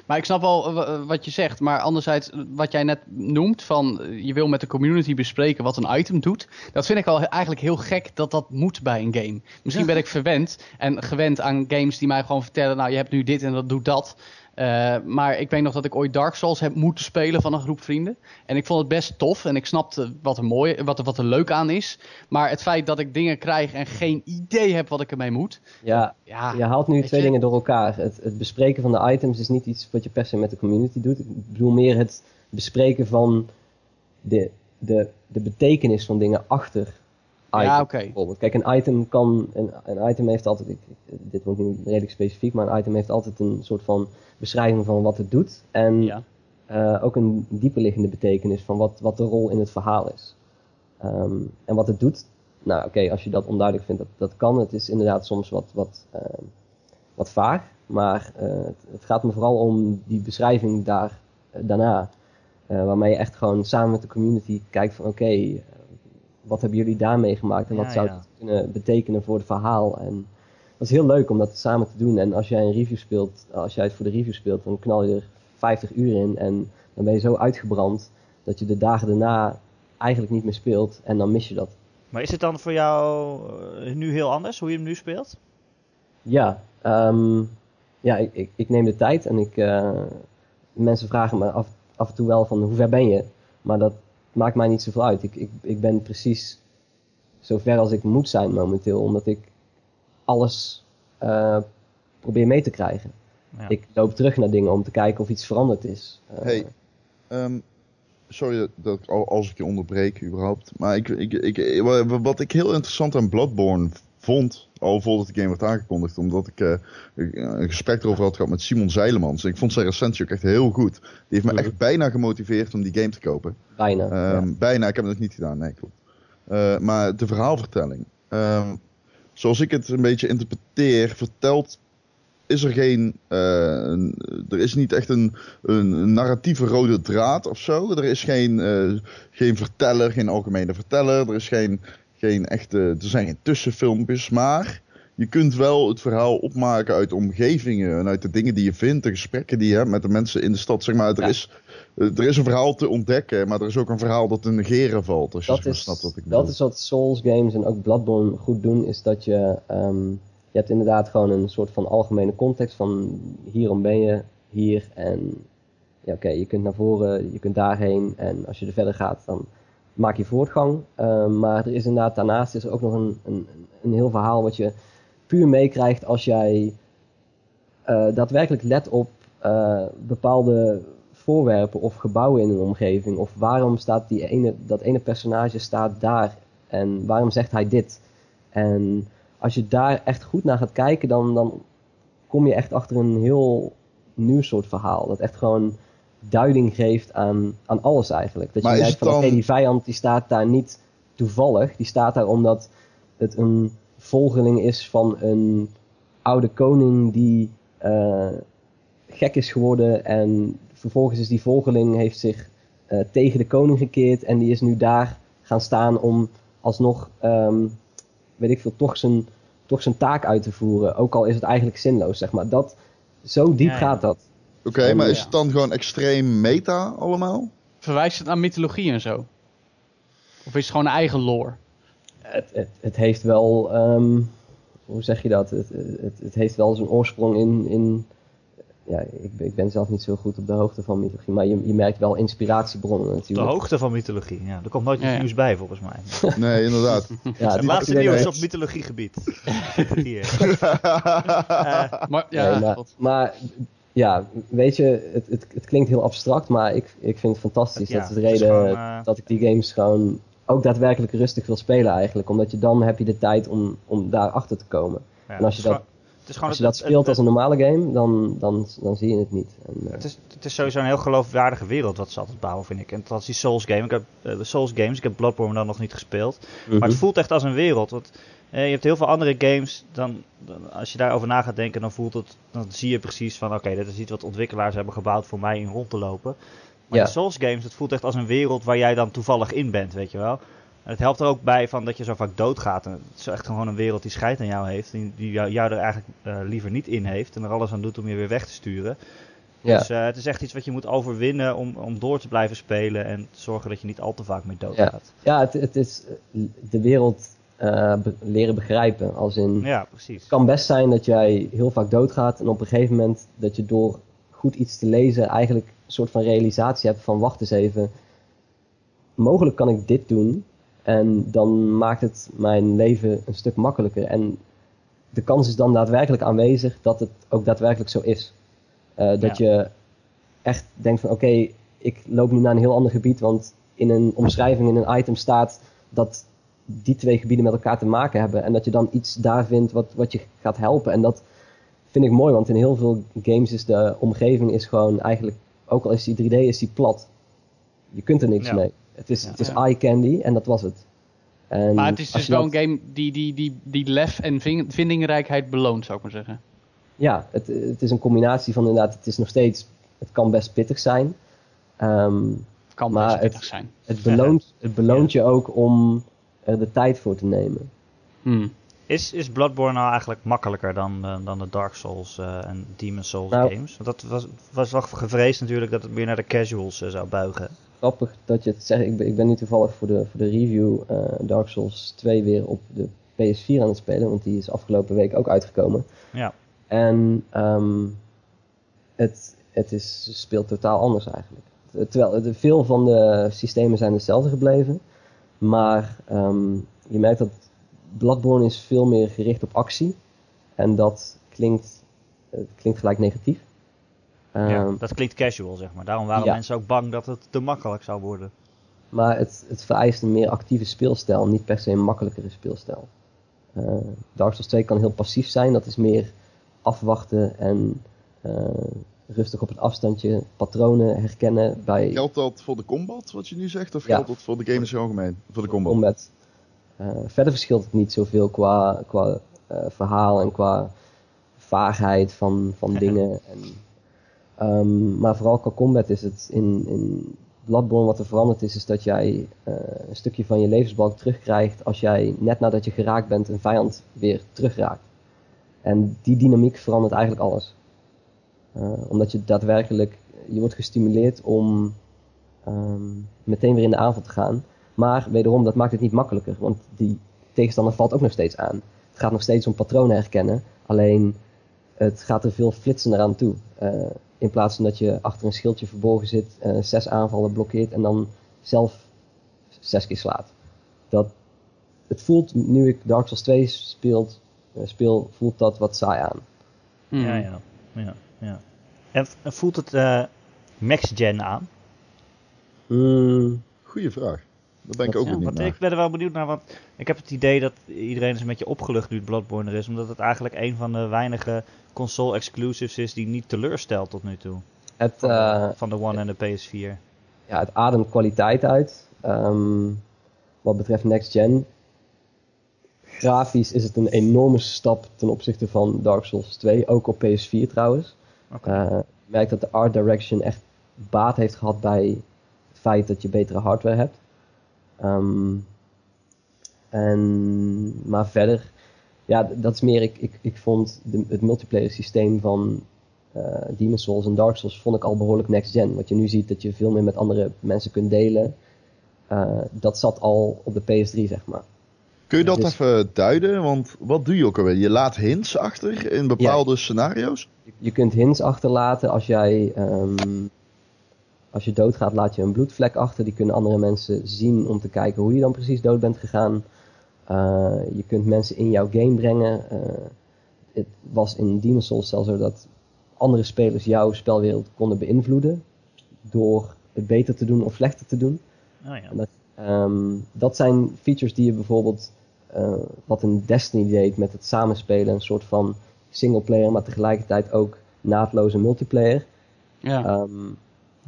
Maar ik snap wel eh, wat je zegt. Maar anderzijds, wat jij net noemt, van je wil met de community bespreken wat een item doet. Dat vind ik al eigenlijk heel gek dat dat moet bij een game. Misschien ben ik verwend en gewend aan games die mij gewoon vertellen, nou je hebt nu dit en dat doet dat. Eh, maar ik weet nog dat ik ooit Dark Souls heb moeten spelen van een groep vrienden. En ik vond het best tof en ik snapte wat er mooi, wat er, wat er leuk aan is. Maar het feit dat ik dingen krijg en geen idee heb wat ik ermee moet. Ja, Ja, je haalt nu twee je? dingen door elkaar. Het, het bespreken van de items is niet iets wat je per se met de community doet. Ik bedoel meer het bespreken van de, de, de betekenis van dingen achter. Ja, oké. Bijvoorbeeld. Kijk, een item kan. Een, een item heeft altijd. Ik, dit wordt nu redelijk specifiek, maar een item heeft altijd een soort van beschrijving van wat het doet. En Ja. eh, ook een dieperliggende betekenis van wat, wat de rol in het verhaal is. Ehm, en wat het doet, nou oké, als je dat onduidelijk vindt, dat, dat kan. Het is inderdaad soms wat, wat, ehm, wat vaag, maar eh, het, het gaat me vooral om die beschrijving daar, eh, daarna. Waarmee je echt gewoon samen met de community kijkt van oké, wat hebben jullie daar meegemaakt en Ja, wat zou het kunnen betekenen voor het verhaal. En dat is heel leuk om dat samen te doen. En als jij een review speelt, als jij het voor de review speelt, dan knal je er 50 uur in en dan ben je zo uitgebrand dat je de dagen daarna eigenlijk niet meer speelt en dan mis je dat. Maar is het dan voor jou eh, nu heel anders, hoe je hem nu speelt? Ja, ehm, ja ik, ik, ik neem de tijd en ik, eh, mensen vragen me af, af en toe wel van hoe ver ben je? Maar dat maakt mij niet zoveel uit. Ik, ik, ik ben precies zo ver als ik moet zijn momenteel, omdat ik alles eh, probeer mee te krijgen. Ja. Ik loop terug naar dingen om te kijken of iets veranderd is. Eh, Hey, Ehm, sorry dat ik, al- als ik je onderbreek überhaupt. Maar ik, ik, ik, wa- wat ik heel interessant aan Bloodborne vond, al voordat de game werd aangekondigd, omdat ik eh, een gesprek erover had gehad met Simon Zeilemans. Ik vond zijn recensie ook echt heel goed. Die heeft me Mhm. echt bijna gemotiveerd om die game te kopen. Bijna. Ehm, ja. Bijna, ik heb het nog niet gedaan, nee klopt. Eh, maar de verhaalvertelling. ehm, zoals ik het een beetje interpreteer, vertelt. Is er geen. eh, er is niet echt een, een, narratieve rode draad of zo. Er is geen, geen verteller, geen algemene verteller. Er is geen, geen echte. Er zijn geen tussenfilmpjes. Maar je kunt wel het verhaal opmaken uit de omgevingen en uit de dingen die je vindt, de gesprekken die je hebt met de mensen in de stad. Zeg maar, er, Ja. is, er is een verhaal te ontdekken, maar er is ook een verhaal dat te negeren valt. Als je dat maar is, snapt wat ik bedoel. dat is wat Souls games en ook Bloodborne goed doen, is dat je, ehm, je hebt inderdaad gewoon een soort van algemene context van hierom ben je, hier en ja, oké, je kunt naar voren, je kunt daarheen en als je er verder gaat dan maak je voortgang. Ehm, maar er is inderdaad daarnaast is er ook nog een, een, een heel verhaal wat je puur meekrijgt als jij eh, daadwerkelijk let op eh, bepaalde voorwerpen of gebouwen in een omgeving. Of waarom staat die ene, dat ene personage staat daar en waarom zegt hij dit. En als je daar echt goed naar gaat kijken, dan, dan kom je echt achter een heel nieuw soort verhaal. Dat echt gewoon duiding geeft aan, aan alles eigenlijk. Dat Maar je merkt het van oké, dan- die vijand die staat daar niet toevallig. Die staat daar omdat het een volgeling is van een oude koning die eh, gek is geworden. En vervolgens is die volgeling heeft zich eh, tegen de koning gekeerd. En die is nu daar gaan staan om alsnog, ehm, weet ik veel, toch zijn, toch zijn taak uit te voeren. Ook al is het eigenlijk zinloos, zeg maar. Dat, zo diep Ja, ja. gaat dat. Oké, maar is Ja. het dan gewoon extreem meta allemaal? Verwijst het naar mythologie en zo? Of is het gewoon een eigen lore? Het, het, het heeft wel, ehm, hoe zeg je dat? Het, het, het heeft wel zijn oorsprong in, in ja, ik, ben- ik ben zelf niet zo goed op de hoogte van mythologie, maar je, je merkt wel inspiratiebronnen De natuurlijk. hoogte van mythologie. Ja, er komt nooit iets Ja, ja. nieuws bij, volgens mij. Nee, inderdaad. Ja, het laatste nieuws op mythologiegebied. Hier. Eh, Maar, ja, Nee, maar, God. maar ja, weet je, het, het, het klinkt heel abstract, maar ik, ik vind het fantastisch. Ja, dat is de is reden gewoon, eh, dat ik die games gewoon ook daadwerkelijk rustig wil spelen eigenlijk. Omdat je dan heb je de tijd om, om daar achter te komen. ja, en als je dat, als je dat speelt het- als een normale game, dan, dan, dan zie je het niet. En, eh, Het is, het is sowieso een heel geloofwaardige wereld wat ze altijd bouwen, vind ik. En dat is die Souls game. Ik heb eh, Souls games, ik heb Bloodborne dan nog niet gespeeld. Maar het mhm. voelt echt als een wereld. Want, je hebt heel veel andere games, dan, dan- als je daarover na gaat denken, dan voelt het, dan zie je precies van, oké, dit is iets wat ontwikkelaars hebben gebouwd voor mij in rond te lopen. Maar Ja. de Souls games, het voelt echt als een wereld waar jij dan toevallig in bent, weet je wel. En het helpt er ook bij van dat je zo vaak doodgaat. En het is echt gewoon een wereld die scheid aan jou heeft. Die, die jou, jou er eigenlijk eh, liever niet in heeft. En er alles aan doet om je weer weg te sturen. ja. Dus eh, het is echt iets wat je moet overwinnen om, om door te blijven spelen. En te zorgen dat je niet al te vaak meer doodgaat. ja, het, het is eh, de wereld eh, be- leren begrijpen. Als in, Ja, precies. Het kan best zijn dat jij heel vaak doodgaat en op een gegeven moment dat je door goed iets te lezen eigenlijk een soort van realisatie hebt van wacht eens even, mogelijk kan ik dit doen en dan maakt het mijn leven een stuk makkelijker. En de kans is dan daadwerkelijk aanwezig dat het ook daadwerkelijk zo is. Eh, dat je echt denkt van oké, ik loop nu naar een heel ander gebied, want in een omschrijving in een item staat dat die twee gebieden met elkaar te maken hebben. En dat je dan iets daar vindt wat, wat je gaat helpen. En dat vind ik mooi, want in heel veel games is de omgeving is gewoon eigenlijk, ook al is die 3D, is die plat. Je kunt er niks Ja. mee. Het is, het is Ja. eye candy en dat was het. En Maar het is dus wel dat- een game die, die, die, die lef en vindingrijkheid beloont, zou ik maar zeggen. Ja, het, het is een combinatie van inderdaad, het is nog steeds, het kan best pittig zijn. Het kan Maar best het- pittig zijn. het beloont, het beloont je ook om er de tijd voor te nemen. Hmm. Is, is Bloodborne nou eigenlijk makkelijker dan, eh, dan de Dark Souls eh, en Demon Souls Nou. games? Want dat was, was wel gevreesd natuurlijk dat het meer naar de casuals eh, zou buigen. Grappig dat je het zegt. Ik ben, ik ben nu toevallig voor de, voor de review eh, Dark Souls 2 weer op de PS4 aan het spelen, want die is afgelopen week ook uitgekomen. Ja. En ehm, het, het is, speelt totaal anders eigenlijk. Terwijl de, veel van de systemen zijn hetzelfde gebleven. Maar ehm, je merkt dat Bloodborne is veel meer gericht op actie. En dat klinkt, het klinkt gelijk negatief. ja, Ehm, dat klinkt casual, zeg maar. Daarom waren ja. mensen ook bang dat het te makkelijk zou worden. Maar het, het vereist een meer actieve speelstijl, niet per se een makkelijkere speelstijl. Eh, Dark Souls 2 kan heel passief zijn, dat is meer afwachten en eh, rustig op het afstandje patronen herkennen bij Geldt dat voor de combat, wat je nu zegt? Of Ja. geldt dat voor de game in zijn algemeen? Voor de combat. combat. Eh, verder verschilt het niet zoveel qua, qua eh, verhaal en qua vaagheid van, van dingen. En, ehm, maar vooral qua combat is het in, in Bloodborne wat er veranderd is, is dat jij eh, een stukje van je levensbalk terugkrijgt als jij net nadat je geraakt bent een vijand weer terugraakt. En die dynamiek verandert eigenlijk alles. Eh, omdat je daadwerkelijk, je wordt gestimuleerd om ehm, meteen weer in de aanval te gaan. Maar wederom, dat maakt het niet makkelijker, want die tegenstander valt ook nog steeds aan. Het gaat nog steeds om patronen herkennen, alleen het gaat er veel flitsender aan toe. Eh, in plaats van dat je achter een schildje verborgen zit, eh, zes aanvallen blokkeert en dan zelf zes keer slaat. Dat, het voelt, nu ik Dark Souls 2 speelt, speel, voelt dat wat saai aan. Hmm. Ja, ja. ja, ja. En, en voelt het eh max-gen aan? Mm, Goeie vraag. Daar ben ik Dat- ook ja, naar. ik ben er wel benieuwd naar, want ik heb het idee dat iedereen is een beetje opgelucht nu het Bloodborne er is. Omdat het eigenlijk een van de weinige console exclusives is die niet teleurstelt tot nu toe. het, Van, eh, de, van de One en de PS4. ja, het ademt kwaliteit uit. Ehm, wat betreft next gen. Grafisch is het een enorme stap ten opzichte van Dark Souls 2, ook op PS4 trouwens. Oké. Eh, je merkt dat de art direction echt baat heeft gehad bij het feit dat je betere hardware hebt. Ehm, en, maar verder, ja, dat is meer, ik, ik, ik vond de, het multiplayer systeem van eh Demon's Souls en Dark Souls vond ik al behoorlijk next gen. Wat je nu ziet dat je veel meer met andere mensen kunt delen. eh, dat zat al op de PS3, zeg maar. Kun je dat Dus- even duiden? Want wat doe je ook alweer? Je laat hints achter in bepaalde scenario's? Je, je kunt hints achterlaten als jij. ehm, als je doodgaat, laat je een bloedvlek achter. Die kunnen andere mensen zien om te kijken hoe je dan precies dood bent gegaan. Eh, je kunt mensen in jouw game brengen. Eh, het was in Demon's Souls zelfs zo dat andere spelers jouw spelwereld konden beïnvloeden. Door het beter te doen of slechter te doen. Oh, ja. En dat, ehm, dat zijn features die je bijvoorbeeld, eh, wat een Destiny deed met het samenspelen, een soort van singleplayer, maar tegelijkertijd ook naadloze multiplayer. Ja. Ehm,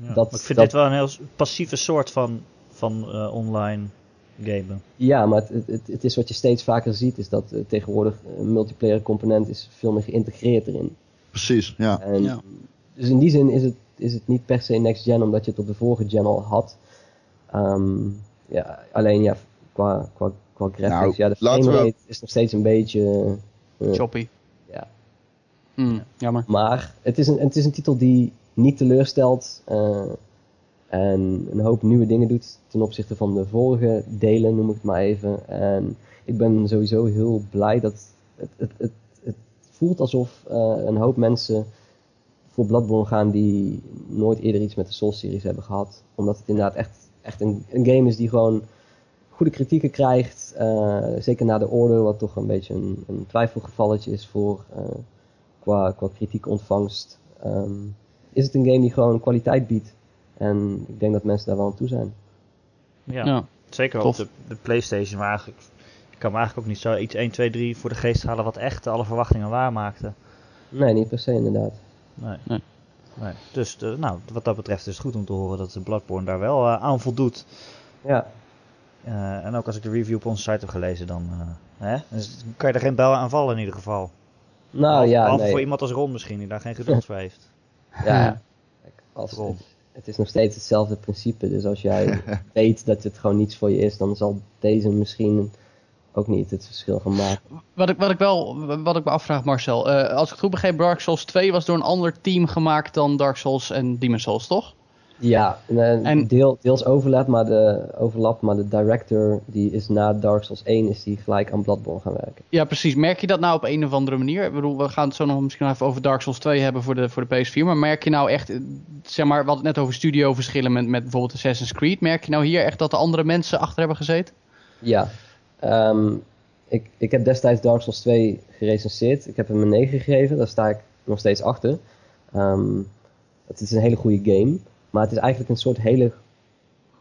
Ja. dat- Maar ik vind dat- dit wel een heel passieve soort van, van eh, online gamen. ja, maar het, het, het is wat je steeds vaker ziet, is dat eh, tegenwoordig een multiplayer component is veel meer geïntegreerd erin. Precies, ja. En, Ja. Dus in die zin is het, is het niet per se next gen, omdat je het op de vorige gen al had. Ehm, ja, alleen ja, qua, qua, qua graphics, Nou, ja, de we- is nog steeds een beetje... eh, Choppy. ja. Hmm, Jammer. Maar het is een, het is een titel die niet teleurstelt eh, en een hoop nieuwe dingen doet ten opzichte van de vorige delen, noem ik het maar even. En ik ben sowieso heel blij dat het, het, het, het voelt alsof eh, een hoop mensen voor Bloodborne gaan die nooit eerder iets met de Souls-series hebben gehad. Omdat het inderdaad echt, echt een, een game is die gewoon goede kritieken krijgt. eh, zeker na de Order, wat toch een beetje een, een twijfelgevalletje is voor... eh, qua, qua kritiek ontvangst, ehm, is het een game die gewoon kwaliteit biedt. En ik denk dat mensen daar wel aan toe zijn. Ja, Ja. zeker tof. op de, de Playstation. Maar eigenlijk, ik kan me eigenlijk ook niet zo iets 1, 2, 3 voor de geest halen wat echt alle verwachtingen waarmaakte. Nee, niet per se inderdaad. Nee. Nee. Nee. Dus eh, nou, wat dat betreft is het goed om te horen dat de Bloodborne daar wel aan voldoet. Ja, Eh, en ook als ik de review op onze site heb gelezen, dan eh, hè? Dus kan je er geen bel aan vallen in ieder geval. nou Behalve- ja, behalve nee. voor iemand als Ron misschien, die daar geen geduld voor heeft. Ja, als, het, het is nog steeds hetzelfde principe. Dus als jij weet dat het gewoon niets voor je is, dan zal deze misschien ook niet het verschil gaan maken. Wat ik, wat ik wel wat ik me afvraag, Marcel. eh, als ik het goed begreep, Dark Souls 2 was door een ander team gemaakt dan Dark Souls en Demon Souls, toch? Ja, en, eh, En- deel, deels overlap, maar de, overlap, maar de director die is na Dark Souls 1 is die gelijk aan Bloodborne gaan werken. Ja, precies. Merk je dat nou op een of andere manier? Ik bedoel, we gaan het zo nog misschien even over Dark Souls 2 hebben voor de, voor de PS4. Maar merk je nou echt, eh, zeg maar, we hadden het net over studioverschillen met, met bijvoorbeeld Assassin's Creed. Merk je nou hier echt dat er andere mensen achter hebben gezeten? Ja, ehm, ik, ik heb destijds Dark Souls 2 gerecenseerd. Ik heb hem een 9 gegeven, daar sta ik nog steeds achter. Ehm, het is een hele goede game, maar het is eigenlijk een soort hele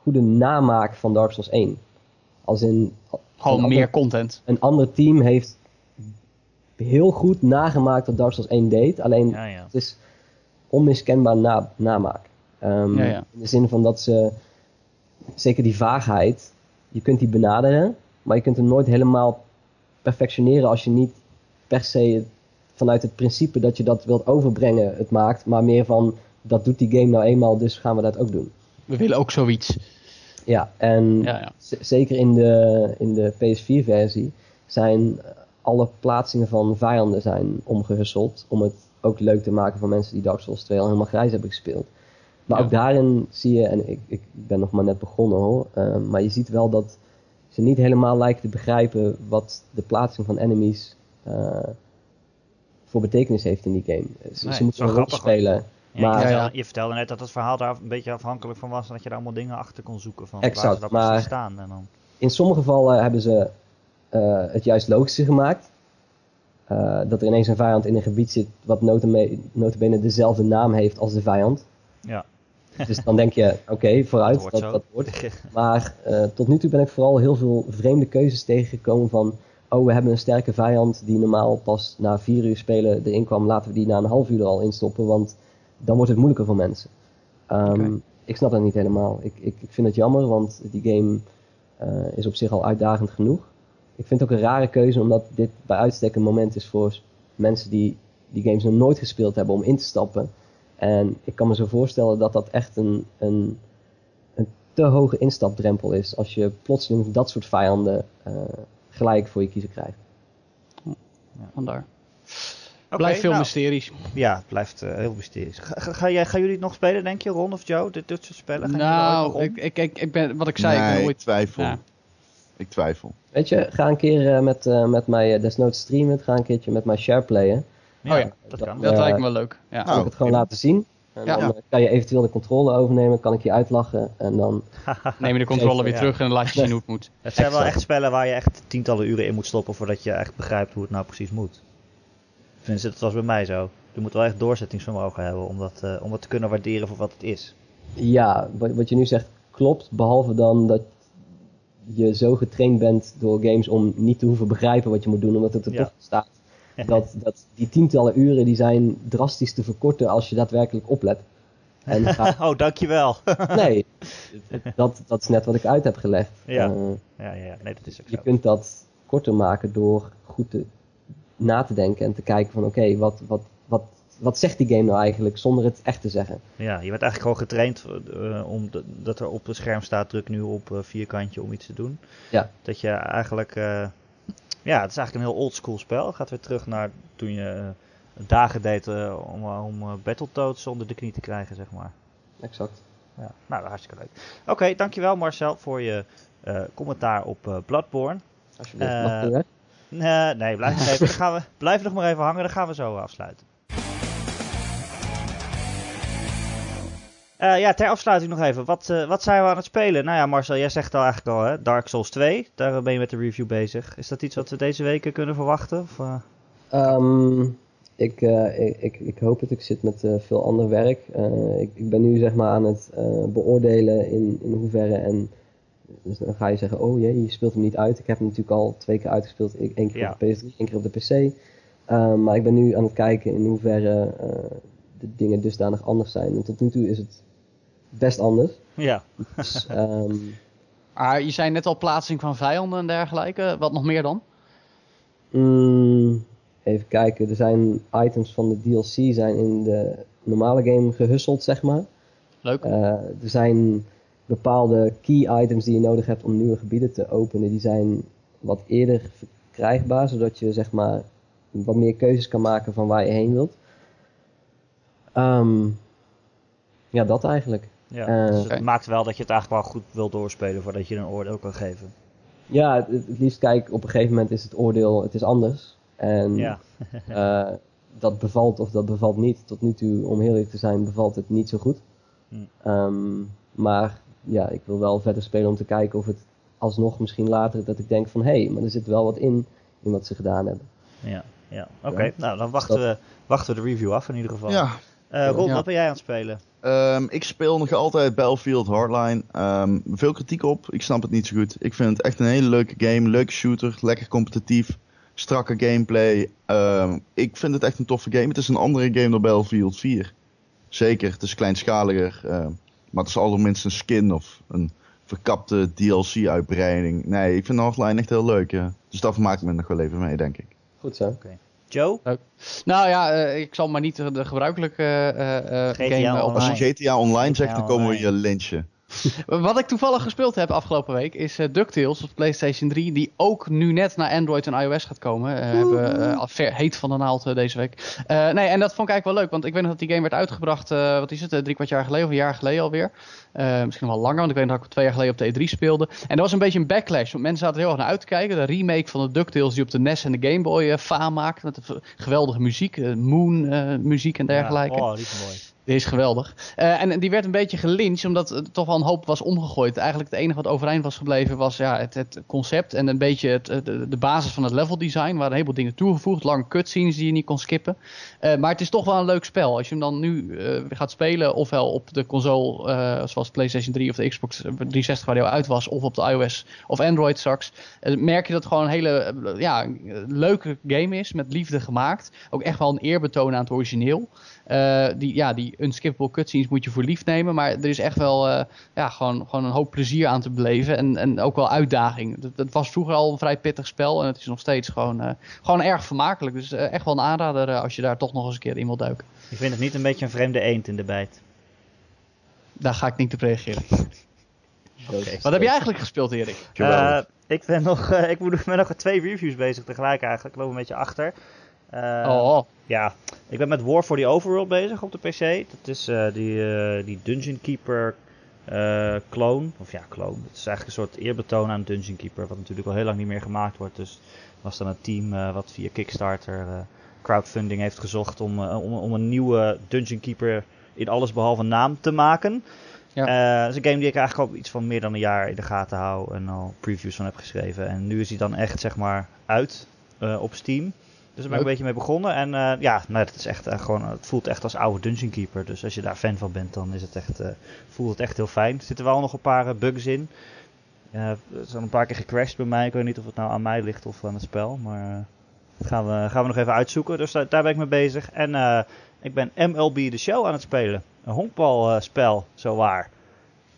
goede namaak van Dark Souls 1. Als in, Gewoon meer ander, content. een ander team heeft heel goed nagemaakt wat Dark Souls 1 deed, alleen Ja, ja. het is onmiskenbaar na, namaak. Ehm, Ja, ja. In de zin van dat ze, zeker die vaagheid, je kunt die benaderen, maar je kunt hem nooit helemaal perfectioneren als je niet per se vanuit het principe dat je dat wilt overbrengen het maakt, maar meer van dat doet die game nou eenmaal, dus gaan we dat ook doen. We willen ook zoiets. Ja, en Ja, ja. z- zeker in de, in de PS4-versie zijn alle plaatsingen van vijanden zijn omgehusseld om het ook leuk te maken voor mensen die Dark Souls 2 al helemaal grijs hebben gespeeld. Maar Ja. ook daarin zie je, en ik, ik ben nog maar net begonnen hoor, eh, maar je ziet wel dat ze niet helemaal lijken te begrijpen wat de plaatsing van enemies eh, voor betekenis heeft in die game. Ze, Nee, ze moeten een rol spelen. Ja, Maar- je, vertelde, Ja, ja. je vertelde net dat het verhaal daar een beetje afhankelijk van was. En dat je er allemaal dingen achter kon zoeken van waar Exact, ze dan maar- staan. En dan, In sommige gevallen hebben ze eh, het juist logischer gemaakt. Eh, dat er ineens een vijand in een gebied zit wat notabene dezelfde naam heeft als de vijand. ja, Dus dan denk je, oké, vooruit, Dat dat, dat wordt. Maar eh, tot nu toe ben ik vooral heel veel vreemde keuzes tegengekomen van... Oh, we hebben een sterke vijand die normaal pas na vier uur spelen erin kwam. Laten we die na een half uur er al instoppen, want dan wordt het moeilijker voor mensen. Ehm. Ik snap dat niet helemaal. Ik, ik, ik vind het jammer, want die game eh, is op zich al uitdagend genoeg. Ik vind het ook een rare keuze, omdat dit bij uitstek een moment is voor mensen die die games nog nooit gespeeld hebben om in te stappen. En ik kan me zo voorstellen dat dat echt een, een, een te hoge instapdrempel is als je plotseling dat soort vijanden eh, gelijk voor je kiezen krijgt. Vandaar. Blijft veel nou, mysteries. Ja, het blijft eh, heel mysterisch. Ga, ga, ga jij, gaan jullie het nog spelen, denk je, Ron of Joe? Dit, dit soort spellen? Gaan Nou, ik, ik, ik, ik ben, wat ik zei, ik nee, ben ik ooit... twijfel. Ja. Ik twijfel. Weet je, ga een keer eh, met, eh, met mij desnoods streamen, ga een keertje met mij shareplayen. ja, oh ja, dat kan. Dat lijkt me wel leuk. Ja. Kan Nou, ik het gewoon laten zien. En Ja. dan kan je eventueel de controle overnemen, kan ik je uitlachen en dan... Neem je de controle weer Ja. terug en laat je zien hoe het moet. Het zijn wel echt spellen waar je echt tientallen uren in moet stoppen voordat je echt begrijpt hoe het nou precies moet. Tenminste, dat was bij mij zo. Je moet wel echt doorzettingsvermogen hebben om dat, eh, om dat te kunnen waarderen voor wat het is. Ja, wat, wat je nu zegt klopt, behalve dan dat je zo getraind bent door games om niet te hoeven begrijpen wat je moet doen, omdat het er Ja. toch staat. Dat, dat die tientallen uren die zijn drastisch te verkorten als je daadwerkelijk oplet. En ga- oh, dankjewel. nee, dat, dat is net wat ik uit heb gelegd. Ja. Eh, ja, ja, ja, nee, dat is ook je zo. kunt dat korter maken door goed te, na te denken en te kijken van oké, wat, wat, wat, wat zegt die game nou eigenlijk zonder het echt te zeggen. Ja, je bent eigenlijk gewoon getraind eh, om de- dat er op het scherm staat, druk nu op eh, vierkantje om iets te doen. Ja. Dat je eigenlijk, eh, ja, het is eigenlijk een heel oldschool spel. Het gaat weer terug naar toen je dagen deed om, om Battletoads onder de knie te krijgen, zeg maar. Exact. Ja, nou, hartstikke leuk. Oké, dankjewel Marcel voor je commentaar op Bloodborne. Alsjeblieft, mag? Nee, nee, blijf nog gaan we, blijf nog maar even hangen, dan gaan we zo afsluiten. Eh, ja, ter afsluiting nog even. Wat, eh, wat zijn we aan het spelen? Nou ja, Marcel, jij zegt al eigenlijk al, hè? Dark Souls 2. Daar ben je met de review bezig. Is dat iets wat we deze weken kunnen verwachten? Of, eh? Ehm, ik, eh, ik, ik, ik hoop het. Ik zit met eh, veel ander werk. Eh, ik, ik ben nu zeg maar aan het eh, beoordelen in, in hoeverre en dus dan ga je zeggen, oh jee, je speelt hem niet uit. Ik heb hem natuurlijk al twee keer uitgespeeld. Eén keer Ja. op de PS3, één keer op de PC. Ehm, maar ik ben nu aan het kijken in hoeverre eh, de dingen dusdanig anders zijn. En tot nu toe is het best anders. Ja. Dus, ehm, Ah, je zei net al plaatsing van vijanden en dergelijke. Wat nog meer dan? mm, even kijken, er zijn items van de DLC zijn in de normale game gehusseld, zeg maar. Leuk. Eh, er zijn bepaalde key items die je nodig hebt om nieuwe gebieden te openen. Die zijn wat eerder verkrijgbaar, zodat je zeg maar wat meer keuzes kan maken van waar je heen wilt. Ehm, ja, dat eigenlijk. ja. Eh, dus het maakt wel dat je het eigenlijk wel goed wil doorspelen voordat je een oordeel kan geven. Ja, het, het liefst kijk, op een gegeven moment is het oordeel, het is anders. En Ja. eh, dat bevalt of dat bevalt niet. Tot nu toe, om heel eerlijk te zijn, bevalt het niet zo goed. Hmm. Ehm, maar ja, ik wil wel verder spelen om te kijken of het alsnog misschien later dat ik denk van hé, hey, maar er zit wel wat in, in wat ze gedaan hebben. Ja, ja. oké. Ja. Nou, dan wachten we, wachten we de review af in ieder geval. Ja, Eh, Rob, Ja. wat ben jij aan het spelen? Ehm, ik speel nog altijd Battlefield Hardline. Ehm, veel kritiek op. Ik snap het niet zo goed. Ik vind het echt een hele leuke game. Leuke shooter. Lekker competitief. Strakke gameplay. Ehm, ik vind het echt een toffe game. Het is een andere game dan Battlefield 4. Zeker. Het is kleinschaliger. Maar het is allerminst een skin of een verkapte DLC-uitbreiding. Nee, ik vind Hardline echt heel leuk. Ja. Dus daar vermaak ik me nog wel even mee, denk ik. Goed zo. Joe? Nou ja, eh, ik zal maar niet de, de gebruikelijke eh, eh, GTA game op Als Online. je GTA Online zegt, dan komen we Online. je lynchen. Wat ik toevallig gespeeld heb afgelopen week is eh, DuckTales op PlayStation 3, die ook nu net naar Android en iOS gaat komen. Eh hebben eh, ver, heet van de naald deze week. Eh, nee, en dat vond ik eigenlijk wel leuk, want ik weet nog dat die game werd uitgebracht, eh, wat is het, drie kwart jaar geleden of een jaar geleden alweer. Eh, misschien nog wel langer, want ik weet nog dat ik twee jaar geleden op de E3 speelde. En dat was een beetje een backlash, want mensen zaten er heel erg naar uit te kijken. De remake van de DuckTales die op de NES en de Game Boy faam maakt, met de geweldige muziek, Moon eh, muziek en dergelijke. Ja, oh, die is mooi. Die is geweldig. Eh, en die werd een beetje gelyncht, omdat er toch wel een hoop was omgegooid. Eigenlijk het enige wat overeind was gebleven was ja, het, het concept en een beetje het, de, basis van het level design. Waren een heleboel dingen toegevoegd, lange cutscenes die je niet kon skippen. Eh, maar het is toch wel een leuk spel. Als je hem dan nu eh, gaat spelen, ofwel op de console zoals PlayStation 3 of de Xbox 360 waar die al uit was, of op de iOS of Android straks, merk je dat het gewoon een hele ja, leuke game is, met liefde gemaakt. Ook echt wel een eerbetoon aan het origineel. Eh, die, ja, die unskippable cutscenes moet je voor lief nemen. Maar er is echt wel eh, ja, gewoon, gewoon een hoop plezier aan te beleven. En, en ook wel uitdaging. Het, het was vroeger al een vrij pittig spel. En het is nog steeds gewoon, eh, gewoon erg vermakelijk. Dus echt wel een aanrader als je daar toch nog eens een keer in wil duiken. Je vindt het niet een beetje een vreemde eend in de bijt? Daar ga ik niet op reageren. Oké. Wat heb je eigenlijk gespeeld, Erik? Eh, ik ben nog, eh, ik moet, ben nog met twee reviews bezig tegelijk eigenlijk. Ik loop een beetje achter. Eh, oh, Ja, ik ben met War for the Overworld bezig op de PC. Dat is eh, die, eh, die Dungeon Keeper clone. Of ja, clone. Het is eigenlijk een soort eerbetoon aan Dungeon Keeper. Wat natuurlijk al heel lang niet meer gemaakt wordt. Dus was dan een team wat via Kickstarter crowdfunding heeft gezocht om, om, om een nieuwe Dungeon Keeper in alles behalve naam te maken. Ja. Dat is een game die ik eigenlijk al iets van meer dan een jaar in de gaten hou en al previews van heb geschreven. En nu is hij dan echt zeg maar uit op Steam. Dus daar ben ik een beetje mee begonnen. En eh, ja, nou, het, is echt, eh, gewoon, het voelt echt als oude Dungeon Keeper. Dus als je daar fan van bent, dan is het echt, eh, voelt het echt heel fijn. Er zitten wel nog een paar eh, bugs in. Eh, er zijn een paar keer gecrashed bij mij. Ik weet niet of het nou aan mij ligt of aan het spel. Maar eh, dat gaan we, gaan we nog even uitzoeken. Dus daar, daar ben ik mee bezig. En eh, ik ben MLB The Show aan het spelen. Een honkbalspel, zo waar.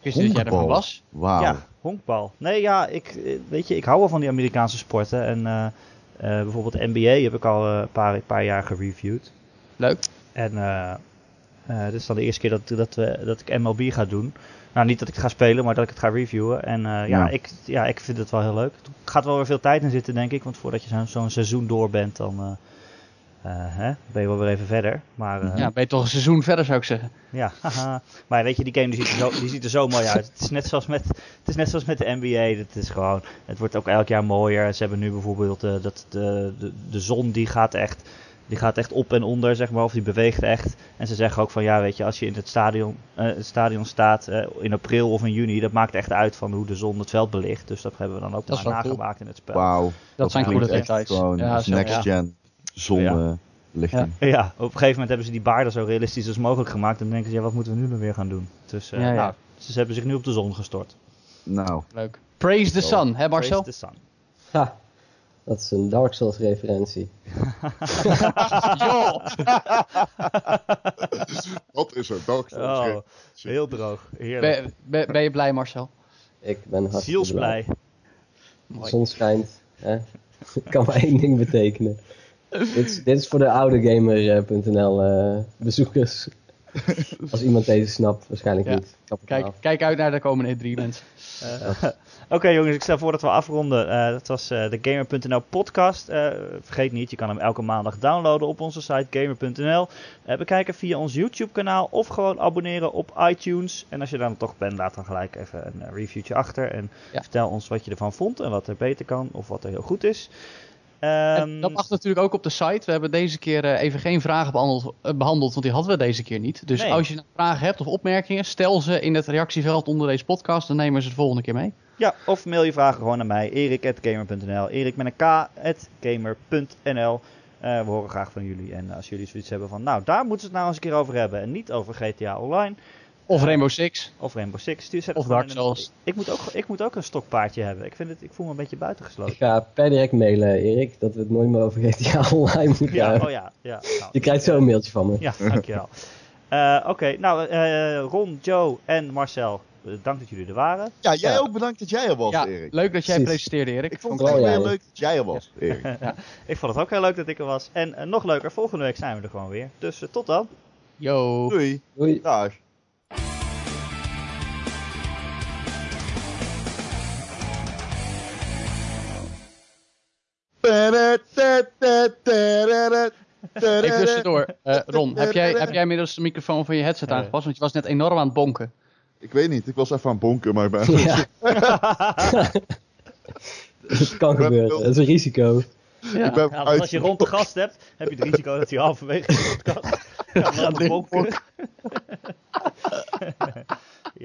wist niet dat jij ervan Honkbal. was. Wauw. Ja, honkbal. Nee, ja, ik, eh, weet je, ik hou wel van die Amerikaanse sporten. En eh, eh, bijvoorbeeld de NBA heb ik al eh, een paar, paar jaar gereviewd. Leuk. En eh eh, dit is dan de eerste keer dat, dat, we, dat ik MLB ga doen. Nou, niet dat ik het ga spelen, maar dat ik het ga reviewen. En eh, ja, Ja. Ik, ja, ik vind het wel heel leuk. Er gaat wel weer veel tijd in zitten, denk ik. Want voordat je zo'n zo'n seizoen door bent, dan eh, eh, hè, ben je wel weer even verder. Maar eh, Ja, ben je toch een seizoen verder zou ik zeggen. ja, haha. maar weet je, die game die ziet, er zo, die ziet er zo mooi uit. Het is net zoals met, het is net zoals met de NBA. Het, is gewoon, het wordt ook elk jaar mooier. Ze hebben nu bijvoorbeeld eh, dat de, de, de zon die gaat, echt, die gaat echt op en onder, zeg maar, of die beweegt echt. En ze zeggen ook van ja, weet je, als je in het stadion, eh, het stadion staat eh, in april of in juni, dat maakt echt uit van hoe de zon het veld belicht. Dus dat hebben we dan ook cool. nagemaakt in het spel. Wauw. Dat, zijn coole details. Gewoon Ja, next ja. gen zonlichting. Ja, op een gegeven moment hebben ze die baarden zo realistisch als mogelijk gemaakt. En dan denken ze, ja, wat moeten we nu dan weer gaan doen? Dus eh, Ja, ja. Nou, ze hebben zich nu op de zon gestort. Nou, Leuk. Praise the sun, hè Marcel? Praise the sun. Ha, dat is een Dark Souls referentie. Joh! wat is er Dark Souls? Oh, heel droog. Heerlijk. Ben, ben, ben je blij Marcel? Ik ben hartstikke Zielsblij. De zon schijnt. Hè? Het kan maar één ding betekenen. Dit, is, dit is voor de oude gamer.nl eh, bezoekers. Als iemand deze snapt, waarschijnlijk Ja. niet. Kijk, kijk uit naar de komende E3 mensen. Eh, Oké jongens, ik stel voor dat we afronden. Eh, dat was eh, de Gamer.nl podcast. Eh, vergeet niet, je kan hem elke maandag downloaden op onze site Gamer.nl. Eh, bekijken via ons YouTube kanaal of gewoon abonneren op iTunes. En als je dan toch bent, laat dan gelijk even een eh, reviewtje achter. En Ja. vertel ons wat je ervan vond en wat er beter kan of wat er heel goed is. Ehm, dat mag natuurlijk ook op de site. We hebben deze keer eh, even geen vragen behandeld, eh, behandeld, want die hadden we deze keer niet. Dus Nee. als je nou vragen hebt of opmerkingen, stel ze in het reactieveld onder deze podcast. Dan nemen we ze de volgende keer mee. Ja, of mail je vragen gewoon naar mij, erik.gamer.nl. Erik met een k.gamer.nl. Eh, we horen graag van jullie. En als jullie zoiets hebben van, nou, daar moeten ze het nou eens een keer over hebben. En niet over GTA Online Of Eh, Rainbow Six. of Rainbow Six. Stuur zet Of Dark een- Souls. Ik moet, ook, ik moet ook een stokpaardje hebben. Ik, vind het, ik voel me een beetje Ik buitengesloten. ga per direct mailen, Erik, dat we het nooit meer over GTA Online moeten Ja, hebben. oh ja. ja nou, Je krijgt zo een mailtje van me. Ja, dankjewel. Eh Oké, nou, eh, Ron, Joe en Marcel, eh, dank dat jullie er waren. Ja, jij Ja. ook bedankt dat jij er was, Ja, Erik. leuk dat jij Precies. presenteerde, Erik. Ik vond het weer ja. leuk dat jij er was, Erik. Ik vond het ook heel leuk dat ik er was. En eh, nog leuker, volgende week zijn we er gewoon weer. Dus eh, tot dan. Yo. Doei. Doei. Dag. Even tussendoor. Eh, Ron, heb jij, heb jij inmiddels de microfoon van je headset aangepast? Want je was net enorm aan het bonken. Ik weet niet, ik was even aan het bonken, maar ik ben... Ja. Het kan gebeuren, dat is een risico. Ja. ik ben Ja, want uit- als je rond de gast hebt, heb je het risico dat hij halverwege de podcast gaat lopen bonken.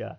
ja.